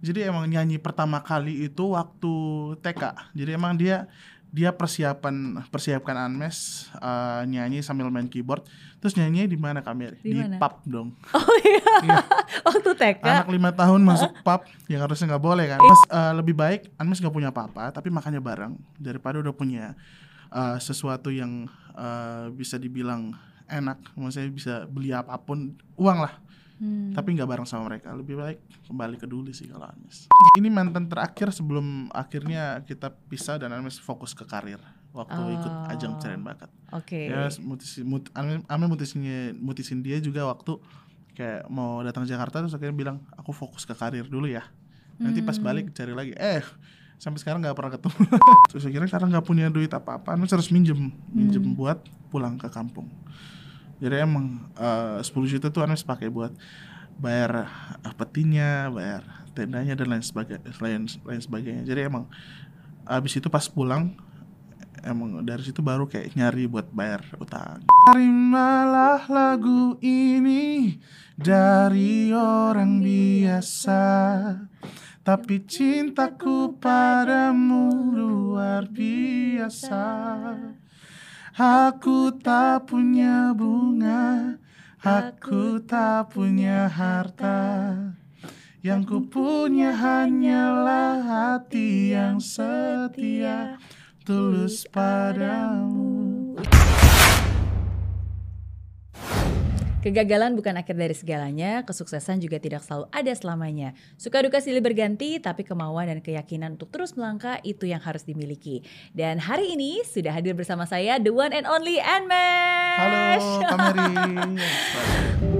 Jadi emang nyanyi pertama kali itu waktu TK. Jadi emang dia dia persiapan persiapkan Anmes uh, nyanyi sambil main keyboard. Terus nyanyi di mana Kamir? Di pub dong. Oh iya. Waktu TK. Anak lima tahun masuk pub yang harusnya nggak boleh kan. Mas, uh, lebih baik Anmes nggak punya apa-apa tapi makannya bareng daripada udah punya uh, sesuatu yang uh, bisa dibilang enak. Maksudnya bisa beli apa pun uang lah. Hmm. Tapi nggak bareng sama mereka. Lebih baik kembali ke dulu sih kalau Anmes. Ini mantan terakhir sebelum akhirnya kita pisah dan Anmes fokus ke karir waktu ikut Oh. ajang pencarian bakat. Oke. Ya mutusin mut, mutusin dia juga waktu kayak mau datang Jakarta terus akhirnya bilang aku fokus ke karir dulu ya. Nanti pas Hmm. balik cari lagi. Eh sampai sekarang nggak pernah ketemu. terus akhirnya karena nggak punya duit apa-apa, Ame harus minjem minjem Hmm. buat pulang ke kampung. Jadi emang eh, 10 juta tuh Ame pakai buat bayar eh, petinya, bayar tendanya dan lain sebagainya, lain, lain sebagainya. Jadi emang abis itu pas pulang emang dari situ baru kayak nyari buat bayar utang. Terimalah lagu ini dari orang biasa, tapi cintaku padamu luar biasa. Aku tak punya bunga, aku tak punya harta. Yang ku punya hanyalah hati yang setia tulus padamu. Kegagalan bukan akhir dari segalanya, kesuksesan juga tidak selalu ada selamanya. Suka duka silih berganti, tapi kemauan dan keyakinan untuk terus melangkah itu yang harus dimiliki. Dan hari ini sudah hadir bersama saya the one and only Anmesh. Halo, Kameri.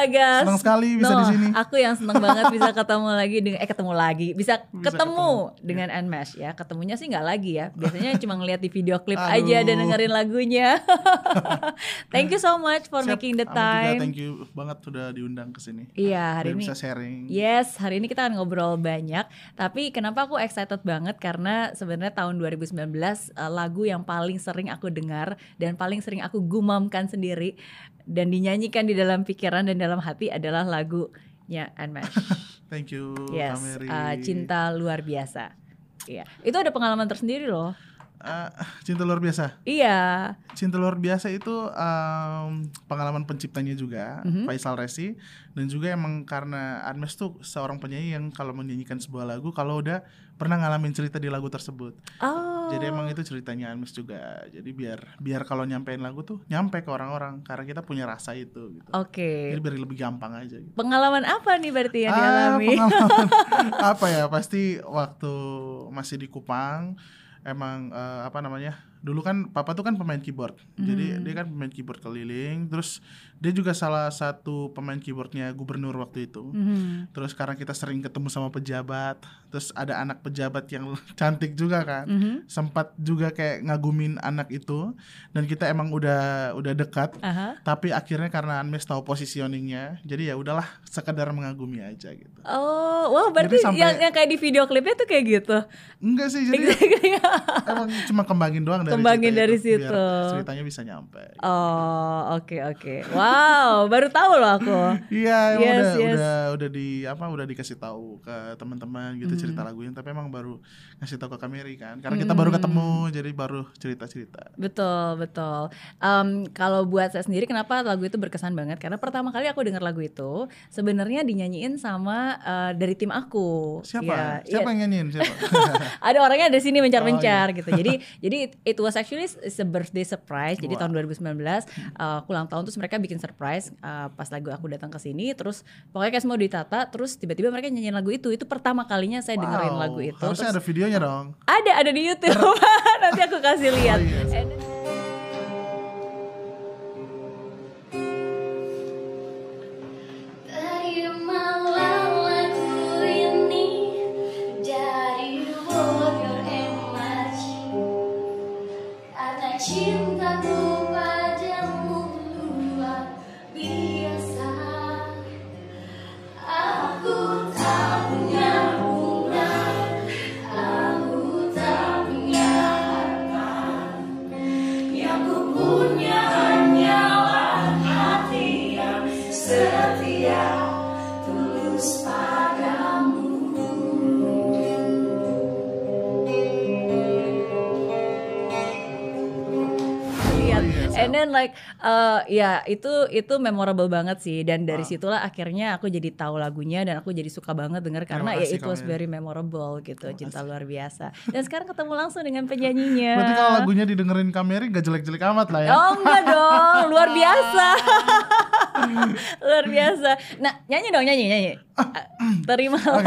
Astaga. Senang sekali bisa Noh, di sini. Aku yang senang banget bisa ketemu lagi dengan eh ketemu lagi, bisa, Bisa ketemu, ketemu. dengan Anmesh ya. Ketemunya sih nggak lagi ya. Biasanya cuma ngeliat di video klip Aduh. aja dan dengerin lagunya. thank you so much for Siap, making the Ame juga time. thank you banget sudah diundang ke sini. Iya, hari Biar ini bisa sharing. Yes, hari ini kita akan ngobrol banyak. Tapi kenapa aku excited banget karena sebenarnya tahun 2019 eh, lagu yang paling sering aku dengar dan paling sering aku gumamkan sendiri dan dinyanyikan di dalam pikiran dan dalam hati adalah lagunya Anmesh. Thank you, yes, Kameri. eh, cinta luar biasa. Iya, itu ada pengalaman tersendiri loh. Eh, cinta luar biasa. Iya. Cinta luar biasa itu em, pengalaman penciptanya juga Mhm. Faisal Resi dan juga emang karena Anmes tuh seorang penyanyi yang kalau menyanyikan sebuah lagu kalau udah pernah ngalamin cerita di lagu tersebut. Oh. Jadi emang itu ceritanya Anmes juga. Jadi biar biar kalau nyampein lagu tuh nyampe ke orang-orang karena kita punya rasa itu gitu. Oke. Jadi biar lebih gampang aja gitu. Pengalaman apa nih berarti yang Ah, dialami? pengalaman apa ya? Pasti waktu masih di Kupang emang eh, apa namanya? Dulu kan papa tuh kan pemain keyboard. Jadi Hmm. dia kan pemain keyboard keliling. Terus dia juga salah satu pemain keyboardnya gubernur waktu itu. Mhm. Terus sekarang kita sering ketemu sama pejabat. Terus ada anak pejabat yang cantik juga kan. Mhm. Sempat juga kayak ngagumin anak itu dan kita emang udah udah dekat. Aha. Tapi akhirnya karena Anmes tahu positioningnya, jadi ya udahlah sekedar mengagumi aja gitu. Oh, wow berarti Jadi sampai- yang, yang kayak di video klipnya tuh kayak gitu. Enggak sih, jadi emang cuma kembangin doang dari Kembangin dari itu, biar situ. ceritanya bisa nyampe. Oh, oke oke. Wow, baru tahu loh aku. Iya, Yes, udah yes. udah udah di apa udah dikasih tahu ke teman-teman gitu Hmm. Cerita lagunya, tapi emang baru ngasih tahu ke Kameri kan. Karena kita baru Hmm. ketemu, jadi baru cerita-cerita. Betul, betul. Em, kalau buat saya sendiri kenapa lagu itu berkesan banget? Karena pertama kali aku dengar lagu itu sebenarnya dinyanyiin sama eh, dari tim aku. Siapa? Iya, Siapa iya. yang nyanyiin? Siapa? ada orangnya ada sini mencar-mencar Oh, gitu. Jadi jadi it, was actually a birthday surprise. Jadi tahun 2019 uh, aku ulang tahun terus mereka bikin surprise uh, pas lagu aku datang ke sini terus pokoknya kayak semua ditata terus tiba-tiba mereka nyanyiin lagu itu. Itu pertama kalinya saya dengerin Wow, lagu itu. Harusnya Terus ada videonya dong. ada ada di YouTube. Nanti aku kasih lihat. Oh, iya. And like uh, ya itu itu memorable banget sih dan dari Wow. situlah akhirnya aku jadi tahu lagunya dan aku jadi suka banget denger karena ya kasih, it was very memorable gitu Terima cinta kasih. luar biasa dan sekarang ketemu langsung dengan penyanyinya Berarti kalau lagunya didengerin Kameri gak jelek-jelek amat lah ya. Oh enggak dong, luar biasa. luar biasa. Nah, nyanyi dong, nyanyi, nyanyi. Terimalah.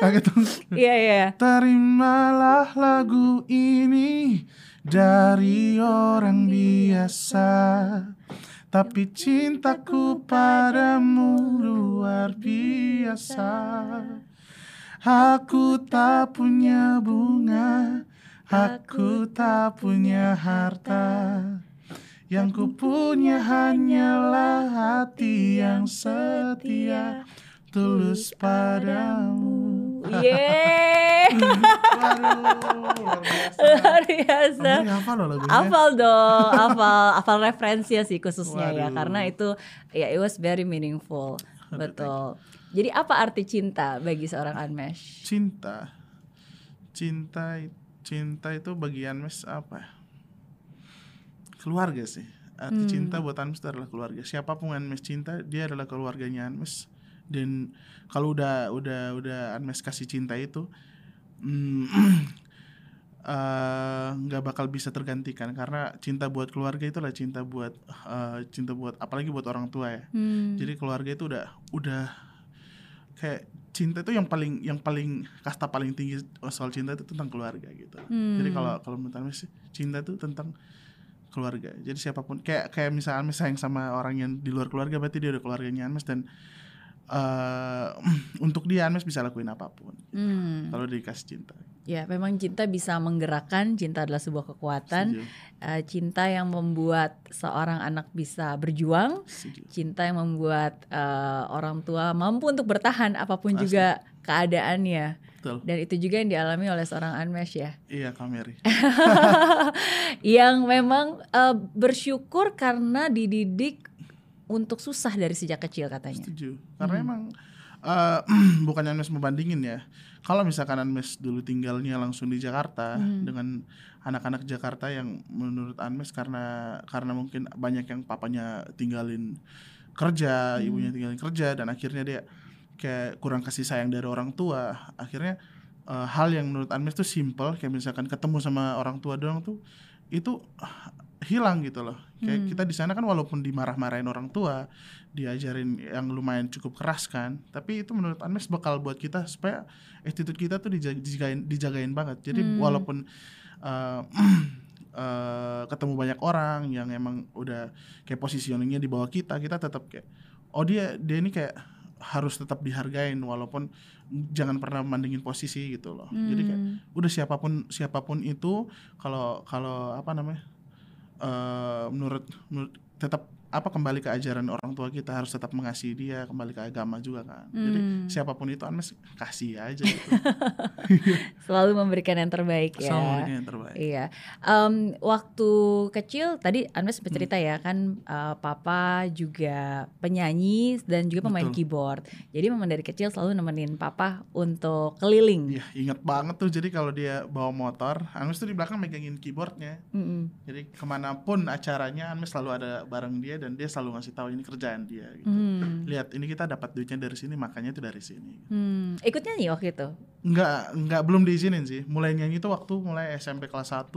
Iya, iya. Terimalah lagu ini dari orang biasa Tapi cintaku padamu luar biasa. Aku tak punya bunga Aku tak punya harta. Yang ku punya hanyalah hati yang setia Tulus padamu Yeay, Waduh, luar biasa. luar biasa. Kamu hafal loh lagunya. Hafal dong, hafal, hafal referensinya sih khususnya ya, Waduh. karena itu ya it was very meaningful, betul. Jadi apa arti cinta bagi seorang Unmesh? Cinta. Cinta cinta itu bagian mes apa? ya? Keluarga sih. Arti Hmm. cinta buat Anmes itu adalah keluarga. Siapa pun Anmes cinta, dia adalah keluarganya Anmes. Dan kalau udah udah udah Anmes kasih cinta itu mm, eh, nggak bakal bisa tergantikan karena cinta buat keluarga itu adalah cinta buat eh, cinta buat apalagi buat orang tua ya. Hmm. Jadi keluarga itu udah udah kayak cinta itu yang paling yang paling kasta paling tinggi soal cinta itu tentang keluarga gitu. Hmm. Jadi kalau kalau menurut sih, cinta itu tentang keluarga. Jadi siapa pun kayak kayak misalnya Amis sayang sama orang yang di luar keluarga berarti dia udah keluarganya Amis dan eh untuk dia Amis bisa lakuin apa pun Hmm. kalau dikasih cinta. Ya, memang cinta bisa menggerakkan. Cinta adalah sebuah kekuatan. Setuju. Eh, cinta yang membuat seorang anak bisa berjuang. Setuju. Cinta yang membuat eh, orang tua mampu untuk bertahan apa pun Pasti. juga keadaannya. Betul. Dan itu juga yang dialami oleh seorang Unmesh ya. Iya Kameri. yang memang eh, bersyukur karena dididik untuk susah dari sejak kecil katanya. Setuju. Karena Hmm. emang eh bukannya Anmes membandingin ya. Kalau misalkan Anmes dulu tinggalnya langsung di Jakarta Hmm. dengan anak-anak Jakarta yang menurut Anmes karena karena mungkin banyak yang papanya tinggalin kerja, Hmm. ibunya tinggalin kerja dan akhirnya dia kayak kurang kasih sayang dari orang tua. Akhirnya eh, hal yang menurut Anmes tuh simple kayak misalkan ketemu sama orang tua doang tuh itu hilang gitu loh. Kayak Hmm. kita di sana kan walaupun dimarah-marahin orang tua, diajarin yang lumayan cukup keras kan, tapi itu menurut Anmes bakal buat kita supaya attitude kita tuh dija- dijagain dijagain banget. Jadi Hmm. walaupun eh, eh, ketemu banyak orang yang emang udah kayak positioningnya di bawah kita, kita tetap kayak oh dia dia ini kayak harus tetap dihargain walaupun jangan pernah mandingin posisi gitu loh. Jadi kayak Hmm. udah siapa pun siapa pun itu kalau kalau apa namanya eh menurut menurut tetap apa kembali ke ajaran orang tua kita harus tetap mengasihi dia kembali ke agama juga kan jadi Hmm. siapa pun itu Anmes kasih aja gitu Selalu memberikan yang terbaik ya. sama memberikan yang terbaik Iya, Em, waktu kecil tadi Anda sempat Hmm. ya kan eh, papa juga penyanyi dan juga pemain Betul. keyboard. Jadi memang dari kecil selalu nemenin papa untuk keliling. Iya ingat banget tuh jadi kalau dia bawa motor Anmes tuh di belakang megangin keyboardnya Mm-mm. jadi ke mana pun acaranya Anmes selalu ada bareng dia dan dia selalu ngasih tahu ini kerjaan dia gitu. Hmm. lihat ini kita dapat duitnya dari sini makanya itu dari sini Hmm. Ikut nyanyi waktu itu. Enggak, enggak belum diizinin sih. Mulai nyanyi itu waktu mulai SMP kelas 1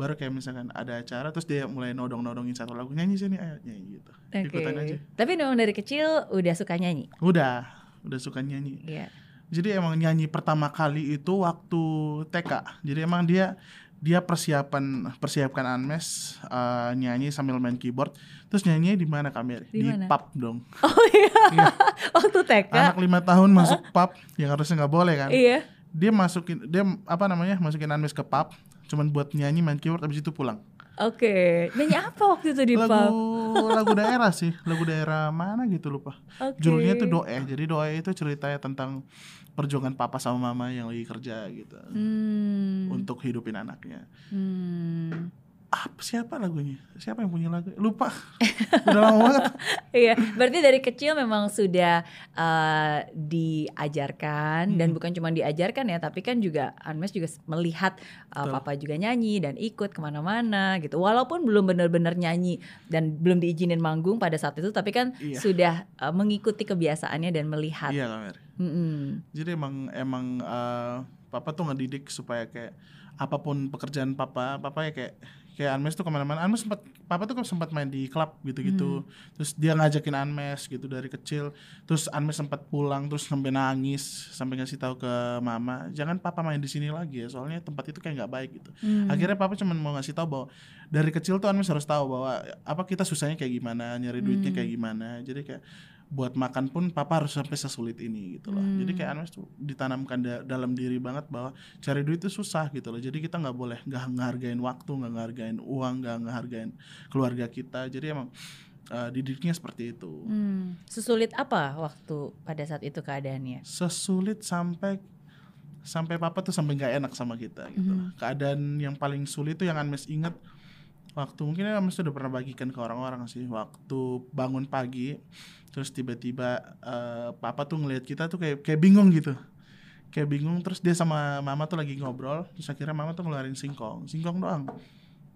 baru kayak misalkan ada acara terus dia mulai nodong-nodongin satu lagu nyanyi sini ayo nyanyi gitu. Oke. Ikutan aja. Tapi memang dari kecil udah suka nyanyi. Udah, udah suka nyanyi. Iya. Jadi emang nyanyi pertama kali itu waktu TK. Jadi emang dia dia persiapan persiapkan Anmes eh, nyanyi sambil main keyboard. Terus nyanyi di mana Kamir? Di pub dong. Oh iya. Iya. waktu TK. Anak lima tahun masuk pub yang harusnya nggak boleh kan? Iya. dia masukin dia apa namanya masukin Anmes ke pub cuman buat nyanyi main keyboard habis itu pulang Oke. Nyanyi apa waktu itu di lagu pub? lagu daerah sih lagu daerah mana gitu lupa Oke. judulnya tuh doe jadi doe itu ceritanya tentang perjuangan papa sama mama yang lagi kerja gitu Hmm. untuk hidupin anaknya Hmm. Apa siapa lagunya siapa yang punya lagu lupa udah lama banget Iya, berarti dari kecil memang sudah uh, diajarkan dan Hmm. bukan cuma diajarkan ya, tapi kan juga Anmes juga melihat uh, Betul. papa juga nyanyi dan ikut ke mana-mana gitu. Walaupun belum benar-benar nyanyi dan belum diizinin manggung pada saat itu, tapi kan Iya. sudah uh, mengikuti kebiasaannya dan melihat. iya Kak Mary Mm-mm. jadi emang emang eh, papa tuh ngedidik supaya kayak apa pun pekerjaan papa papa ya kayak kayak Anmes tuh ke mana-mana. Anmes sempat papa tuh sempat main di klub gitu-gitu. Terus dia ngajakin Anmes gitu dari kecil. Terus Anmes sempat pulang terus sampai nangis sampai ngasih tahu ke mama jangan papa main di sini lagi ya soalnya tempat itu kayak nggak baik gitu. Hmm. akhirnya papa cuma mau ngasih tahu bahwa dari kecil tuh Anmes harus tahu bahwa apa kita susahnya kayak gimana nyari duitnya Hmm. kayak gimana. Jadi kayak buat makan pun papa harus sampai sesulit ini gitu loh Hmm. jadi kayak Anmes tuh ditanamkan da- dalam diri banget bahwa cari duit itu susah gitu loh jadi kita nggak boleh nggak ngehargain waktu nggak ngehargain uang nggak ngehargain keluarga kita jadi emang eh, didiknya seperti itu Hmm. Sesulit apa waktu pada saat itu keadaannya? sesulit sampai sampai papa tuh sampai nggak enak sama kita gitu. Mhm. Keadaan yang paling sulit tuh yang Anmes inget waktu mungkin Anmes sudah pernah bagikan ke orang-orang sih. Waktu bangun pagi terus tiba-tiba eh, papa tuh ngelihat kita tuh kayak kayak bingung gitu. Kayak bingung terus dia sama mama tuh lagi ngobrol terus akhirnya mama tuh ngeluarin singkong singkong doang.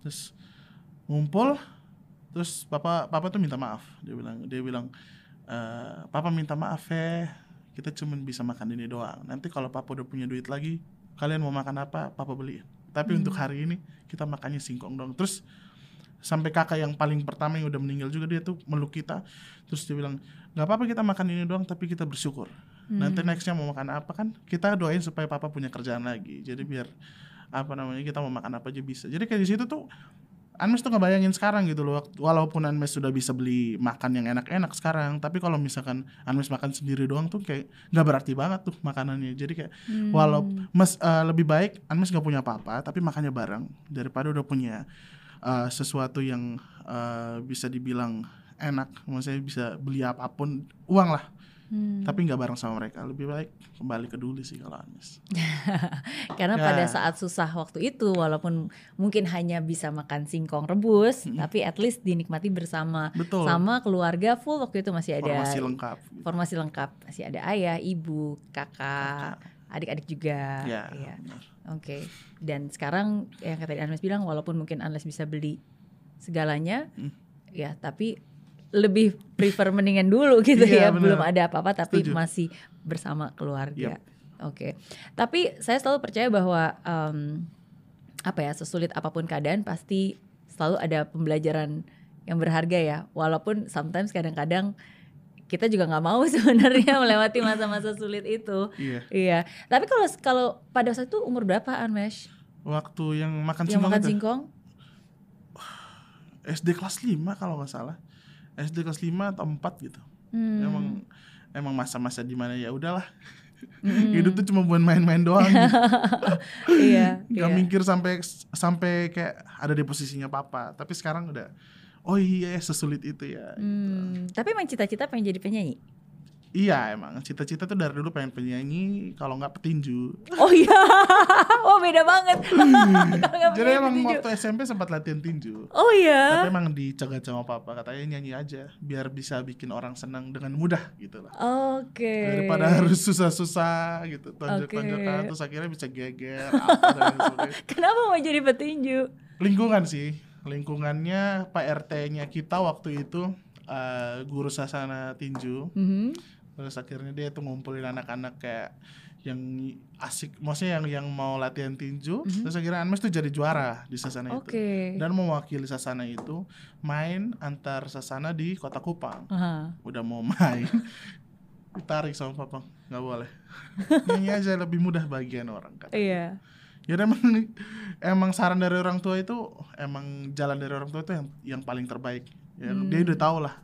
Terus ngumpul terus papa papa tuh minta maaf. Dia bilang dia bilang "Eh, papa minta maaf ya kita cuman bisa makan ini doang. Nanti kalau papa udah punya duit lagi kalian mau makan apa papa beliin tapi Hmm. untuk hari ini kita makannya singkong dong. Terus sampai kakak yang paling pertama yang udah meninggal juga dia tuh meluk kita. Terus dia bilang nggak apa-apa kita makan ini doang tapi kita bersyukur. Nanti Hmm. nextnya mau makan apa kan kita doain supaya papa punya kerjaan lagi. Jadi biar apa namanya kita mau makan apa aja bisa. Jadi kayak di situ tuh Anmes tuh ngebayangin sekarang gitu loh walaupun Anmes sudah bisa beli makan yang enak-enak sekarang tapi kalau misalkan Anmes makan sendiri doang tuh kayak nggak berarti banget tuh makanannya. Jadi kayak Hmm. walau mes eh, lebih baik Anmes nggak punya apa-apa tapi makannya bareng daripada udah punya eh, sesuatu yang eh, bisa dibilang enak. Maksudnya bisa beli apa pun uang lah Hmm. tapi nggak bareng sama mereka lebih baik kembali ke dulu sih kalau Anmes Karena Ya. pada saat susah waktu itu, walaupun mungkin hanya bisa makan singkong rebus, Mm-mm. tapi at least dinikmati bersama betul sama keluarga full waktu itu masih ada formasi lengkap gitu. formasi lengkap, masih ada ayah, ibu, kakak, adik-adik juga. ya Iya. benar. Oke. Dan sekarang yang kata Anles bilang, walaupun mungkin Anles bisa beli segalanya, Hmm. ya tapi lebih prefer mendingan dulu gitu ya, Iya, benar. belum ada apa-apa tapi Setuju. masih bersama keluarga. Oke. Tapi saya selalu percaya bahwa em, apa ya, sesulit apa pun keadaan pasti selalu ada pembelajaran yang berharga ya. Walaupun sometimes kadang-kadang kita juga nggak mau sebenarnya melewati masa-masa sulit itu. iya Iya. Tapi kalau kalau pada saat itu umur berapa Anmesh? waktu yang makan Yang singkong makan itu singkong? SD kelas 5 kalau nggak salah SD kelas 5 atau 4 gitu Hmm. emang emang masa-masa di mana ya udahlah Mm-mm. hidup tuh cuma buat main-main doang gitu. iya. nggak iya. mikir sampai sampai kayak ada di posisinya papa tapi sekarang udah oh iya sesulit itu ya Hmm, tapi emang cita-cita pengen jadi penyanyi? Iya emang cita-cita tuh dari dulu pengen penyanyi kalau nggak petinju Oh iya, oh beda banget. Nggak jadi emang petinju. waktu SMP sempat latihan tinju Oh iya. tapi emang dicegah sama papa katanya nyanyi aja biar bisa bikin orang senang dengan mudah gitu lah Oke. daripada harus susah-susah gitu tonjok-tonjokan Oke. terus akhirnya bisa geger apa dan lain sebagainya. Kenapa mau jadi petinju? lingkungan sih lingkungannya Pak RT-nya kita waktu itu eh, guru sasana tinju Mhm. Terus akhirnya dia tuh ngumpulin anak-anak kayak yang asik maksudnya yang yang mau latihan tinju Mhm. terus akhirnya Anmes tuh jadi juara di sasana itu Oke. dan mewakili sasana itu main antar sasana di kota Kupang Aha. udah mau main ditarik sama papa nggak boleh nyanyi aja lebih mudah bagian orang kan Iya. ya emang emang saran dari orang tua itu emang jalan dari orang tua itu yang yang paling terbaik ya, Hmm. dia udah tahu lah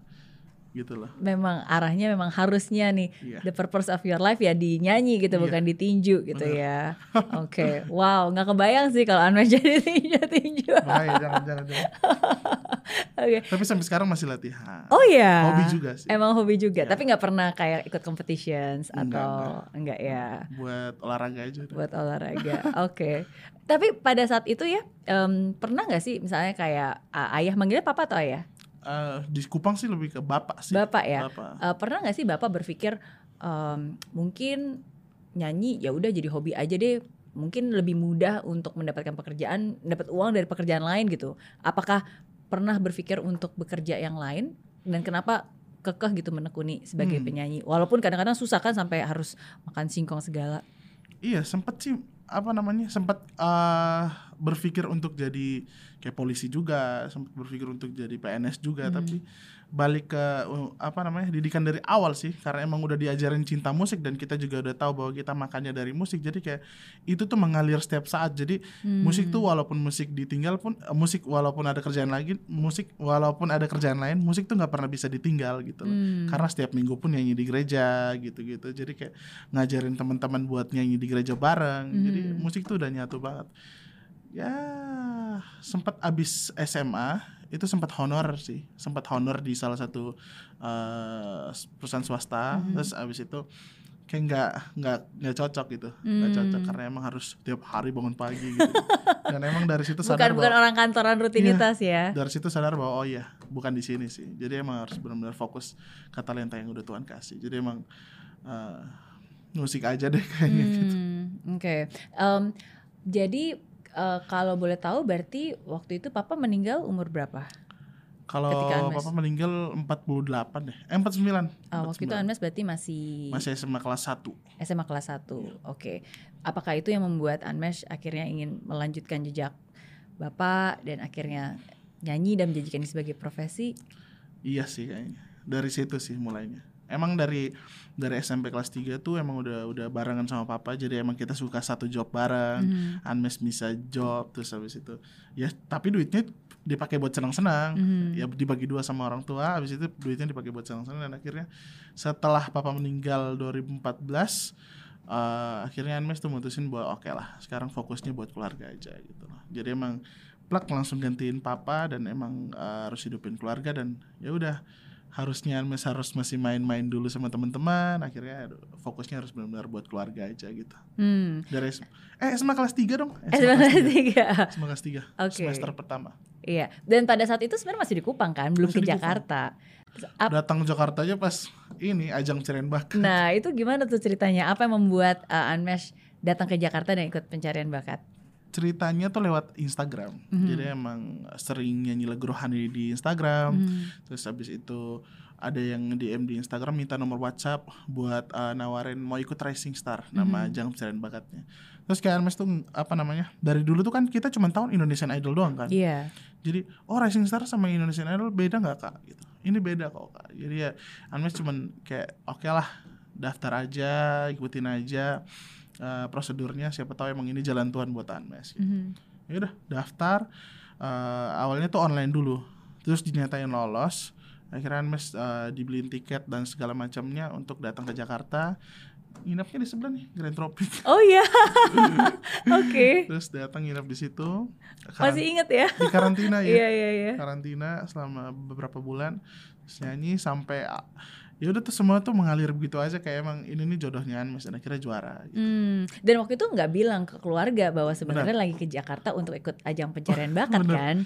gitu loh Memang arahnya memang harusnya nih Iya. the purpose of your life ya dinyanyi gitu Iya. bukan ditinju gitu Bener. ya. Oke. Wow, nggak kebayang sih kalau Anwar jadi tinju bahaya jangan jangan jangan Oke. Tapi sampai sekarang masih latihan. Oh ya. Hobi juga sih. Emang hobi juga, Ya. tapi nggak pernah kayak ikut competitions Enggak, atau enggak, ya Buat olahraga aja. udah. buat olahraga. Oke. Tapi pada saat itu ya em, pernah nggak sih misalnya kayak ah, ayah manggilnya papa atau ayah? Eh, di Kupang sih lebih ke bapak sih. Bapak ya. Bapak. Eh, pernah nggak sih bapak berpikir em, mungkin nyanyi ya udah jadi hobi aja deh mungkin lebih mudah untuk mendapatkan pekerjaan dapat uang dari pekerjaan lain gitu apakah pernah berpikir untuk bekerja yang lain dan kenapa kekeh gitu menekuni sebagai Hmm. penyanyi walaupun kadang-kadang susah kan sampai harus makan singkong segala Iya, sempet sih apa namanya? Sempat eh, berpikir untuk jadi kayak polisi juga, sempat berpikir untuk jadi PNS juga, Hmm. tapi balik ke apa namanya? didikan dari awal sih karena emang udah diajarin cinta musik dan kita juga udah tahu bahwa kita makannya dari musik. Jadi kayak itu tuh mengalir setiap saat. Jadi Hmm. musik tuh walaupun musik ditinggal pun eh, musik walaupun ada kerjaan lagi, musik walaupun ada kerjaan lain, musik tuh nggak pernah bisa ditinggal gitu loh. Hmm. Karena setiap minggu pun nyanyi di gereja gitu-gitu. Jadi kayak ngajarin teman-teman buat nyanyi di gereja bareng. Jadi Hmm. musik tuh udah nyatu banget. Ya, sempat abis SMA itu sempat honor sih, sempat honor di salah satu eh, perusahaan swasta. Mhm. Terus abis itu kayak nggak nggak nggak cocok gitu, nggak cocok Hmm. karena emang harus tiap hari bangun pagi gitu. Dan emang dari situ bukan sadar bukan bahwa orang kantoran rutinitas ya dari situ sadar bahwa oh iya bukan di sini sih jadi emang harus benar-benar fokus ke talenta yang udah Tuhan kasih jadi emang eh, musik aja deh kayaknya gitu Hmm, Oke, Em, jadi eh, kalau boleh tahu berarti waktu itu papa meninggal umur berapa? kalau papa meninggal 48 deh eh 49 Ah, waktu itu 49. Anmes berarti masih, masih SMA kelas 1 SMA kelas 1. Oke. Apakah itu yang membuat Anmes akhirnya ingin melanjutkan jejak Bapak dan akhirnya nyanyi dan menjadikan ini sebagai profesi? iya sih kayaknya dari situ sih mulainya emang dari dari SMP kelas 3 tuh emang udah udah barengan sama papa jadi emang kita suka satu job bareng Mhm. Anmes bisa job terus habis itu ya tapi duitnya dipakai buat senang-senang Mhm. ya dibagi dua sama orang tua habis itu duitnya dipakai buat senang-senang dan akhirnya setelah papa meninggal 2014 eh, akhirnya Anmes tuh mutusin bahwa oke lah sekarang fokusnya buat keluarga aja gitu loh jadi emang plak langsung gantiin papa dan emang eh, harus hidupin keluarga dan ya udah harusnya Anmes harus masih main-main dulu sama teman-teman akhirnya fokusnya harus benar-benar buat keluarga aja gitu Hmm. dari eh SMA kelas 3 dong SMA kelas tiga. SMA kelas 3 Oke. semester pertama Iya. Dan pada saat itu sebenarnya masih di Kupang kan, belum Masih ke. Jakarta. Ap- datang Jakarta aja pas ini ajang cerian bakat Nah itu gimana tuh ceritanya? Apa yang membuat uh, Anmesh datang ke Jakarta dan ikut pencarian bakat? Ceritanya tuh lewat Instagram Mhm. jadi emang sering nyanyi lagu rohani di Instagram Hmm. terus habis itu ada yang DM di Instagram minta nomor WhatsApp buat uh, nawarin mau ikut Rising Star nama Mhm. ajang pencarian bakatnya terus kayak Hermes tuh apa namanya dari dulu tuh kan kita cuma tahu Indonesian Idol doang kan Iya. jadi oh Rising Star sama Indonesian Idol beda nggak kak gitu ini beda kok kak jadi ya Anmes cuman kayak oke lah daftar aja ikutin aja eh, prosedurnya siapa tahu emang ini jalan Tuhan buat Anmes gitu. Mhm. ya udah daftar eh, awalnya tuh online dulu terus dinyatain lolos akhirnya Anmes eh, dibeliin tiket dan segala macamnya untuk datang ke Jakarta nginepnya di sebelah nih Grand Tropic Oh iya. Oke. terus datang nginep di situ Masih inget ya? di karantina ya Iya iya iya. karantina selama beberapa bulan terus nyanyi sampai ya udah tuh semua tuh mengalir begitu aja kayak emang ini nih jodohnya Anmes dan akhirnya juara gitu. Hmm. Dan waktu itu nggak bilang ke keluarga bahwa sebenarnya lagi ke Jakarta untuk ikut ajang pencarian bakat bener. kan?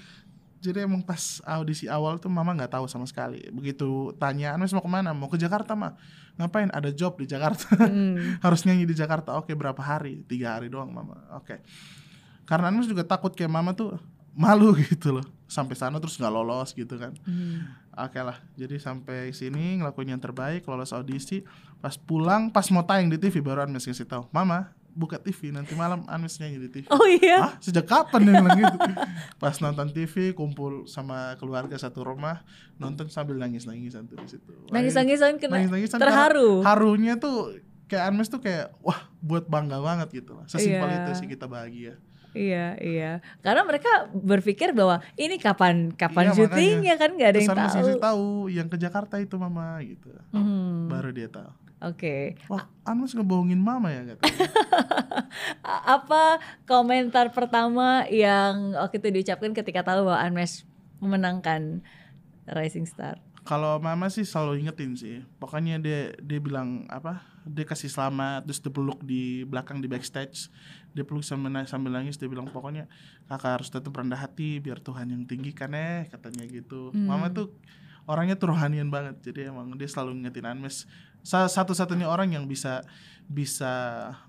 jadi emang pas audisi awal tuh mama nggak tahu sama sekali begitu tanya Anmes mau ke mana mau ke Jakarta mah ngapain ada job di Jakarta Hmm. harus nyanyi di Jakarta oke berapa hari tiga hari doang mama oke karena Anmes juga takut kayak mama tuh malu gitu loh sampai sana terus nggak lolos gitu kan Hmm. Oke lah, jadi sampai sini ngelakuin yang terbaik, lolos audisi. Pas pulang, pas mau tayang di TV baru Anmes ngasih tahu, Mama buka TV nanti malam Anmes nyanyi di TV. Oh iya. Hah? Sejak kapan dia bilang gitu? Pas nonton TV, kumpul sama keluarga satu rumah, nonton sambil nangis-nangisan tuh di situ. Nangis-nangisan kena nangis-nangisan terharu. Harunya tuh kayak Anmes tuh kayak wah buat bangga banget gitu lah. Sesimpel Iya. itu sih kita bahagia. Iya iya. Karena mereka berpikir bahwa ini kapan kapan Iya, syutingnya kan nggak ada Terus yang Anmes tahu. tahu yang ke Jakarta itu Mama gitu. Hmm. Baru dia tahu. Oke. Wah, Anmes ngebohongin mama ya katanya. A- Apa komentar pertama yang waktu itu diucapkan ketika tahu bahwa Anmesh memenangkan Rising Star? Kalau mama sih selalu ingetin sih. Pokoknya dia dia bilang apa? Dia kasih selamat terus dia peluk di belakang di backstage. Dia peluk sambil sambil nangis dia bilang pokoknya kakak harus tetap rendah hati biar Tuhan yang tinggikan eh katanya gitu. Hmm. Mama tuh orangnya tuh rohanian banget. Jadi emang dia selalu ngingetin Anmes. Sa- Satu-satunya orang yang bisa bisa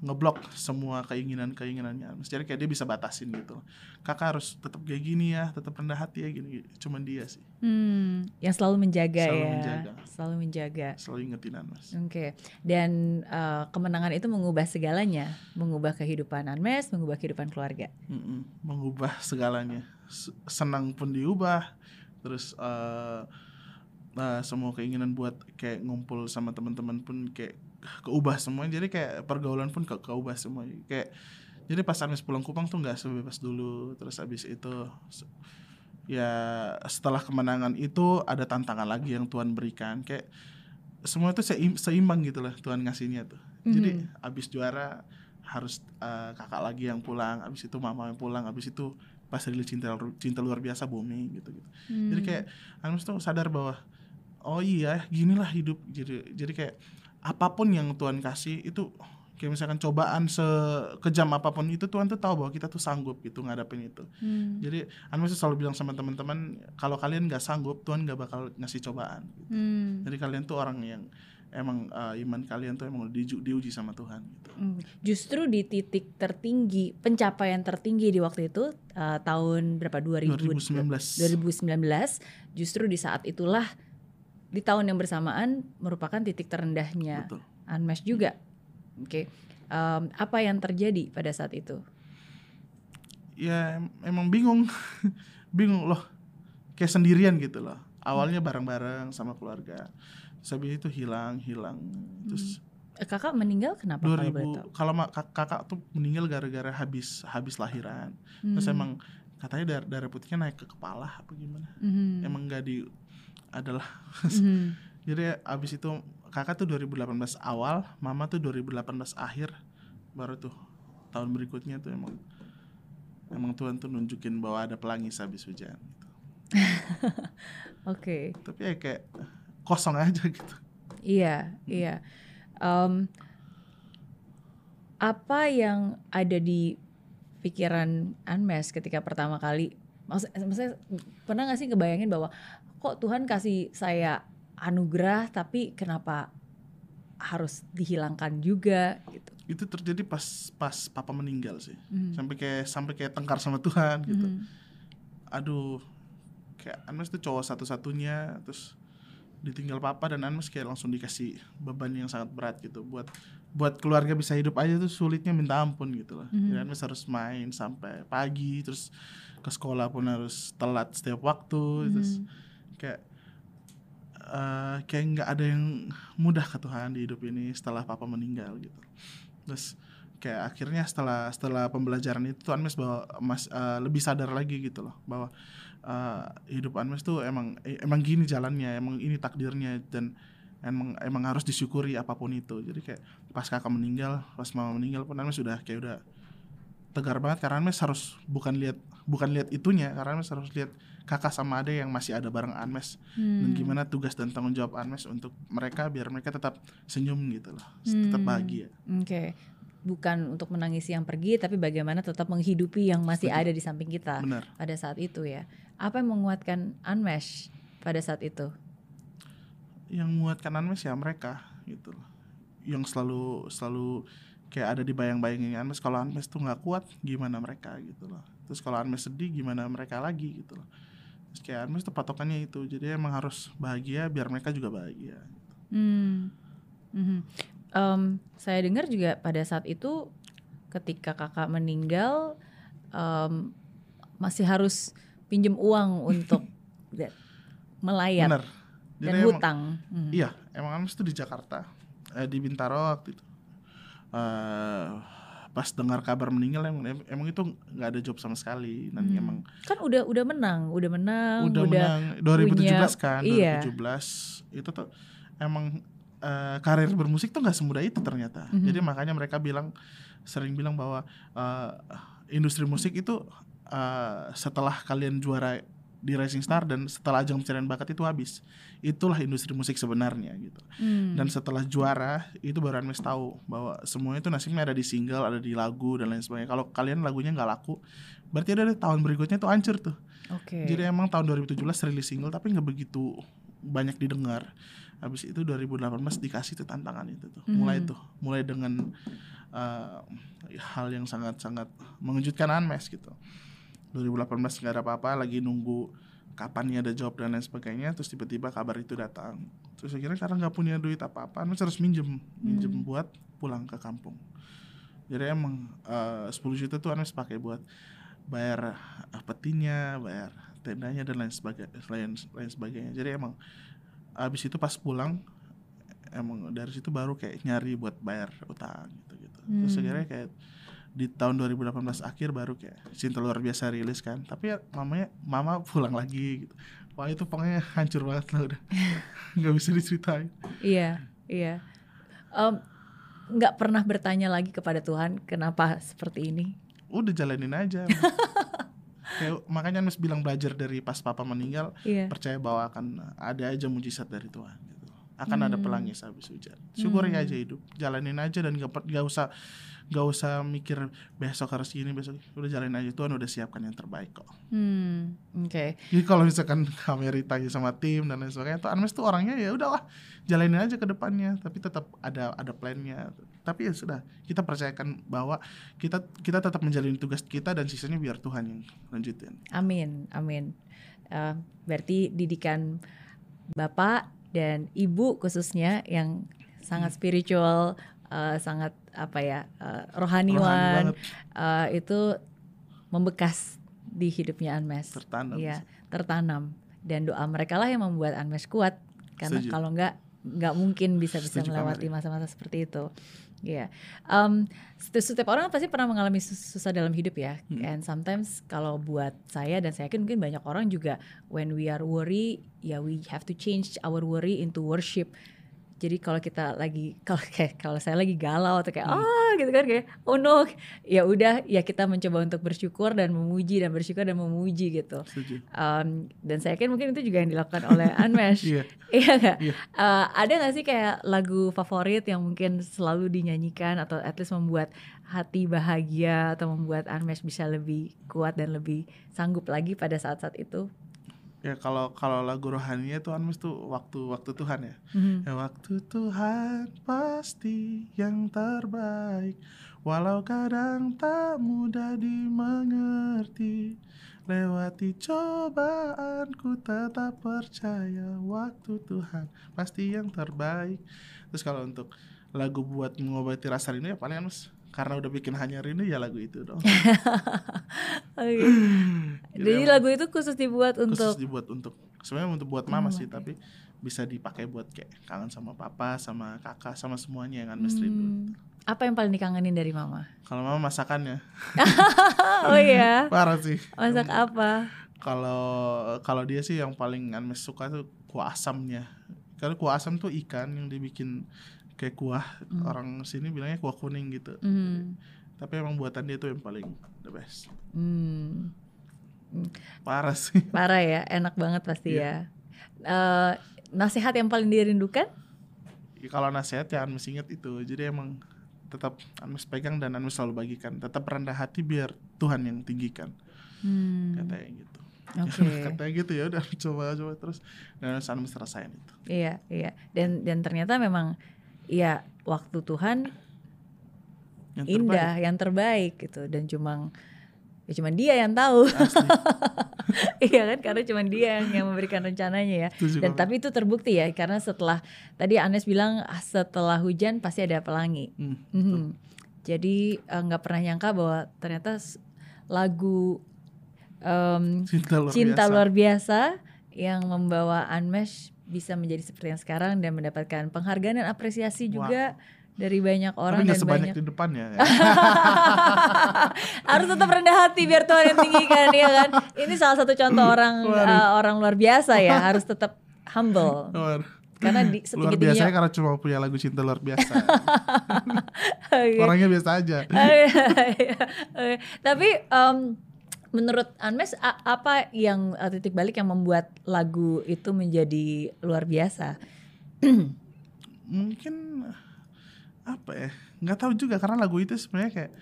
ngeblok semua keinginan-keinginannya Anmes. Jadi kayak dia bisa batasin gitu. Kakak harus tetap kayak gini ya, tetap rendah hati ya gini. Cuman dia sih Hmm, yang selalu menjaga Selalu ya, menjaga. selalu menjaga. selalu ingetin Anmes. Oke, dan eh, kemenangan itu mengubah segalanya, mengubah kehidupan Anmes, mengubah kehidupan keluarga. Mm-mm, mengubah segalanya senang pun diubah terus eh eh, semua keinginan buat kayak ngumpul sama teman-teman pun kayak keubah semuanya jadi kayak pergaulan pun ke keubah semua. Kayak jadi pas Amis pulang Kupang tuh nggak sebebas dulu. Terus abis itu ya setelah kemenangan itu ada tantangan lagi yang Tuhan berikan. Kayak semua itu seim- seimbang gitu lah Tuhan ngasihnya tuh. Jadi Mhm. abis juara harus eh, kakak lagi yang pulang abis itu mama yang pulang abis itu pas rilis cinta cinta luar biasa booming gitu gitu jadi Hmm. kayak Anus tuh sadar bahwa oh iya ginilah hidup jadi jadi kayak apa pun yang Tuhan kasih itu kayak misalkan cobaan sekejam apa pun itu Tuhan tuh tahu bahwa kita tuh sanggup gitu ngadapin itu Hmm. jadi tuh selalu bilang sama teman-teman kalau kalian nggak sanggup Tuhan nggak bakal ngasih cobaan gitu. Hmm. jadi kalian tuh orang yang emang eh, iman kalian tuh emang diuji, diuji sama Tuhan gitu Hmm. Justru di titik tertinggi, pencapaian tertinggi di waktu itu eh, tahun berapa 2000 2019 2019 justru di saat itulah di tahun yang bersamaan merupakan titik terendahnya betul Anmesh juga. Oke. Em, apa yang terjadi pada saat itu? ya em- emang bingung bingung loh kayak sendirian gitu loh awalnya bareng-bareng sama keluarga terus habis itu hilang hilang terus Eh, Kakak meninggal kenapa kalau boleh 2000 tahu? kalau kak- kakak tuh meninggal gara-gara habis habis lahiran terus Hmm. emang katanya darah, darah putihnya naik ke kepala apa gimana Mhm. emang nggak di adalah Mhm. jadi abis itu kakak tuh 2018 awal mama tuh 2018 akhir baru tuh tahun berikutnya tuh emang emang Tuhan tuh nunjukin bahwa ada pelangi habis hujan gitu. Oke. tapi ya kayak kosong aja gitu Iya, iya. Em, apa yang ada di pikiran Anmes ketika pertama kali, maksud, maksudnya pernah gak sih kebayangin bahwa kok Tuhan kasih saya anugerah tapi kenapa harus dihilangkan juga gitu? itu terjadi pas pas papa meninggal sih Mhm. sampai kayak sampai kayak tengkar sama Tuhan gitu Mhm. aduh kayak Anmes tuh cowok satu-satunya terus ditinggal papa dan Anmes kayak langsung dikasih beban yang sangat berat gitu buat buat keluarga bisa hidup aja tuh sulitnya minta ampun gitu lah Mhm. Jadi Anmes harus main sampai pagi terus ke sekolah pun harus telat setiap waktu terus Mhm. Kayak eh, kayak nggak ada yang mudah ke Tuhan di hidup ini setelah papa meninggal gitu. Terus kayak akhirnya setelah setelah pembelajaran itu tuh Anmes bahwa mas eh, lebih sadar lagi gitu loh bahwa eh, hidup Anmes tuh emang emang gini jalannya emang ini takdirnya dan emang emang harus disyukuri apa pun itu. Jadi kayak pas kakak meninggal pas mama meninggal pun Anmes sudah kayak udah tegar banget karena Anmes harus bukan lihat bukan lihat itunya karena Anmes harus lihat kakak sama ade yang masih ada bareng Anmes dan Hmm. gimana tugas dan tanggung jawab Anmes untuk mereka biar mereka tetap senyum gitu loh tetap Hmm. bahagia Oke. Bukan untuk menangisi yang pergi, tapi bagaimana tetap menghidupi yang masih Setuju. ada di samping kita benar pada saat itu ya. Apa yang menguatkan Unmesh pada saat itu? yang menguatkan Anmes ya mereka gitu loh yang selalu selalu kayak ada di bayang-bayangnya Anmes kalau Anmes tuh nggak kuat gimana mereka gitu loh terus kalau Anmes sedih gimana mereka lagi gitu loh Anmes tuh patokannya itu jadi emang harus bahagia biar mereka juga bahagia Hmm. Mhm. Em, saya dengar juga pada saat itu ketika kakak meninggal em, masih harus pinjem uang untuk da- melayat benar dan emang- hutang. Hmm. Iya, emang Anmes tuh di Jakarta, eh, di Bintaro waktu itu. Eh, pas dengar kabar meninggal emang, emang itu nggak ada job sama sekali dan Hmm. emang Kan udah udah menang, udah menang, udah, menang 2017 kan, iya. 2017 itu tuh emang eh, karir bermusik tuh nggak semudah itu ternyata. Mhm. Jadi makanya mereka bilang sering bilang bahwa eh, industri musik itu eh, setelah kalian juara di Rising Star dan setelah ajang pencarian bakat itu habis. Itulah industri musik sebenarnya gitu. Hmm. dan setelah juara itu baru Anmes tahu bahwa semuanya itu nasibnya ada di single ada di lagu dan lain sebagainya. Kalau kalian lagunya nggak laku berarti ada tahun berikutnya tuh hancur tuh. Oke. jadi emang tahun 2017 rilis single tapi nggak begitu banyak didengar. Habis itu 2018 dikasih tuh tantangan itu tuh. Mulai Mhm. tuh mulai dengan uh, hal yang sangat-sangat mengejutkan Anmes gitu 2018 nggak ada apa-apa lagi nunggu kapan nih ada job dan lain sebagainya terus tiba-tiba kabar itu datang terus akhirnya karena nggak punya duit apa-apa harus minjem minjem Hmm. buat pulang ke kampung jadi emang uh, 10 juta tuh Anmes pakai buat bayar uh, petinya bayar tendanya dan lain sebagainya lain, lain sebagainya jadi emang abis itu pas pulang emang dari situ baru kayak nyari buat bayar utang gitu gitu terus Hmm. akhirnya kayak di tahun 2018 akhir baru kayak cinta luar biasa rilis kan tapi ya mamanya mama pulang lagi gitu wah itu pokoknya hancur banget lah udah nggak bisa diceritain Iya, iya. Em, nggak pernah bertanya lagi kepada Tuhan kenapa seperti ini. udah jalanin aja kayak makanya Mas bilang belajar dari pas papa meninggal Iya. percaya bahwa akan ada aja mujizat dari Tuhan akan ada Hmm. pelangi habis hujan syukuri Hmm. aja hidup jalanin aja dan gak, gak usah gak usah mikir besok harus gini besok udah jalanin aja Tuhan udah siapkan yang terbaik kok Hmm, oke. jadi kalau misalkan kami ditanya sama tim dan lain sebagainya tuh Anmes tuh orangnya ya udahlah jalanin aja ke depannya tapi tetap ada ada plannya tapi ya sudah kita percayakan bahwa kita kita tetap menjalani tugas kita dan sisanya biar Tuhan yang lanjutin Amin, amin. Eh, berarti didikan bapak dan ibu khususnya yang sangat Hmm. spiritual, eh, sangat apa ya Rohani rohaniwan, banget eh, itu membekas di hidupnya Anmes. tertanam Iya, tertanam dan doa mereka lah yang membuat Anmes kuat karena Setuju. kalau enggak nggak mungkin bisa bisa Setuju melewati masa-masa seperti itu. Iya, Em, seti- setiap orang pasti pernah mengalami sus- susah dalam hidup ya. Hmm. And sometimes kalau buat saya dan saya yakin mungkin banyak orang juga when we are worry, ya we have to change our worry into worship. Jadi kalau kita lagi kalau kayak kalau saya lagi galau atau kayak Hmm. ah gitu kan kayak oh no, ya udah ya kita mencoba untuk bersyukur dan memuji dan bersyukur dan memuji gitu. setuju Um, dan saya yakin mungkin itu juga yang dilakukan oleh Unmesh. iya iya nggak? Iya. Uh, ada nggak sih kayak lagu favorit yang mungkin selalu dinyanyikan atau at least membuat hati bahagia atau membuat Unmesh bisa lebih kuat dan lebih sanggup lagi pada saat-saat itu? Ya kalau kalau lagu rohaninya tuh Anmes tuh waktu waktu Tuhan ya. Mhm. Ya waktu Tuhan pasti yang terbaik. Walau kadang tak mudah dimengerti Lewati cobaan ku tetap percaya Waktu Tuhan pasti yang terbaik. Terus kalau untuk lagu buat mengobati rasa rindu ya paling mas Karena udah bikin hanya rindu ya lagu itu dong Oke. Jadi Jadi emang lagu itu khusus dibuat untuk Khusus dibuat untuk Sebenarnya untuk buat mama Oh, sih oke. Tapi bisa dipakai buat kayak kangen sama papa, sama kakak, sama semuanya yang rindu Hmm, apa yang paling dikangenin dari mama? Kalau mama masakannya oh iya, parah sih. masak apa? Kalau kalau dia sih yang paling Anmes suka tuh kuah asamnya. Karena kuah asam tuh ikan yang dibikin kayak kuah. Hmm. Orang sini bilangnya kuah kuning gitu. Hmm. Tapi emang buatan dia tuh yang paling the best. Hmm. Parah sih. Parah ya, enak banget pasti Iya. ya. Eh, nasihat yang paling dirindukan? Ya, kalau nasihat ya Anmes inget itu. Jadi emang tetap Anmes pegang dan Anmes selalu bagikan. Tetap rendah hati biar Tuhan yang tinggikan. Hmm. Katanya gitu. Oke. Katanya gitu ya udah coba coba terus dan Anmes rasain itu. Iya, iya. Dan dan ternyata memang ya waktu Tuhan Yang indah, yang terbaik gitu dan cuma ya cuma dia yang tahu. Iya kan karena cuma dia yang, yang memberikan rencananya ya. Dan tapi itu terbukti ya karena setelah tadi Anes bilang ah, setelah hujan pasti ada pelangi. Hmm, Mhm. Jadi eh, nggak pernah nyangka bahwa ternyata lagu em, Cinta luar cinta biasa. luar biasa yang membawa Unmesh bisa menjadi seperti yang sekarang dan mendapatkan penghargaan dan apresiasi juga dari banyak orang Tapi dan sebanyak banyak di depannya ya. harus tetap rendah hati biar Tuhan yang tinggikan ya kan ini salah satu contoh orang eh, orang luar biasa ya harus tetap humble karena di luar tingginya karena cuma punya lagu cinta luar biasa. Orangnya biasa aja. Oke. tapi em, Menurut Anmes apa yang uh, titik balik yang membuat lagu itu menjadi luar biasa? mungkin apa ya nggak tahu juga karena lagu itu sebenarnya kayak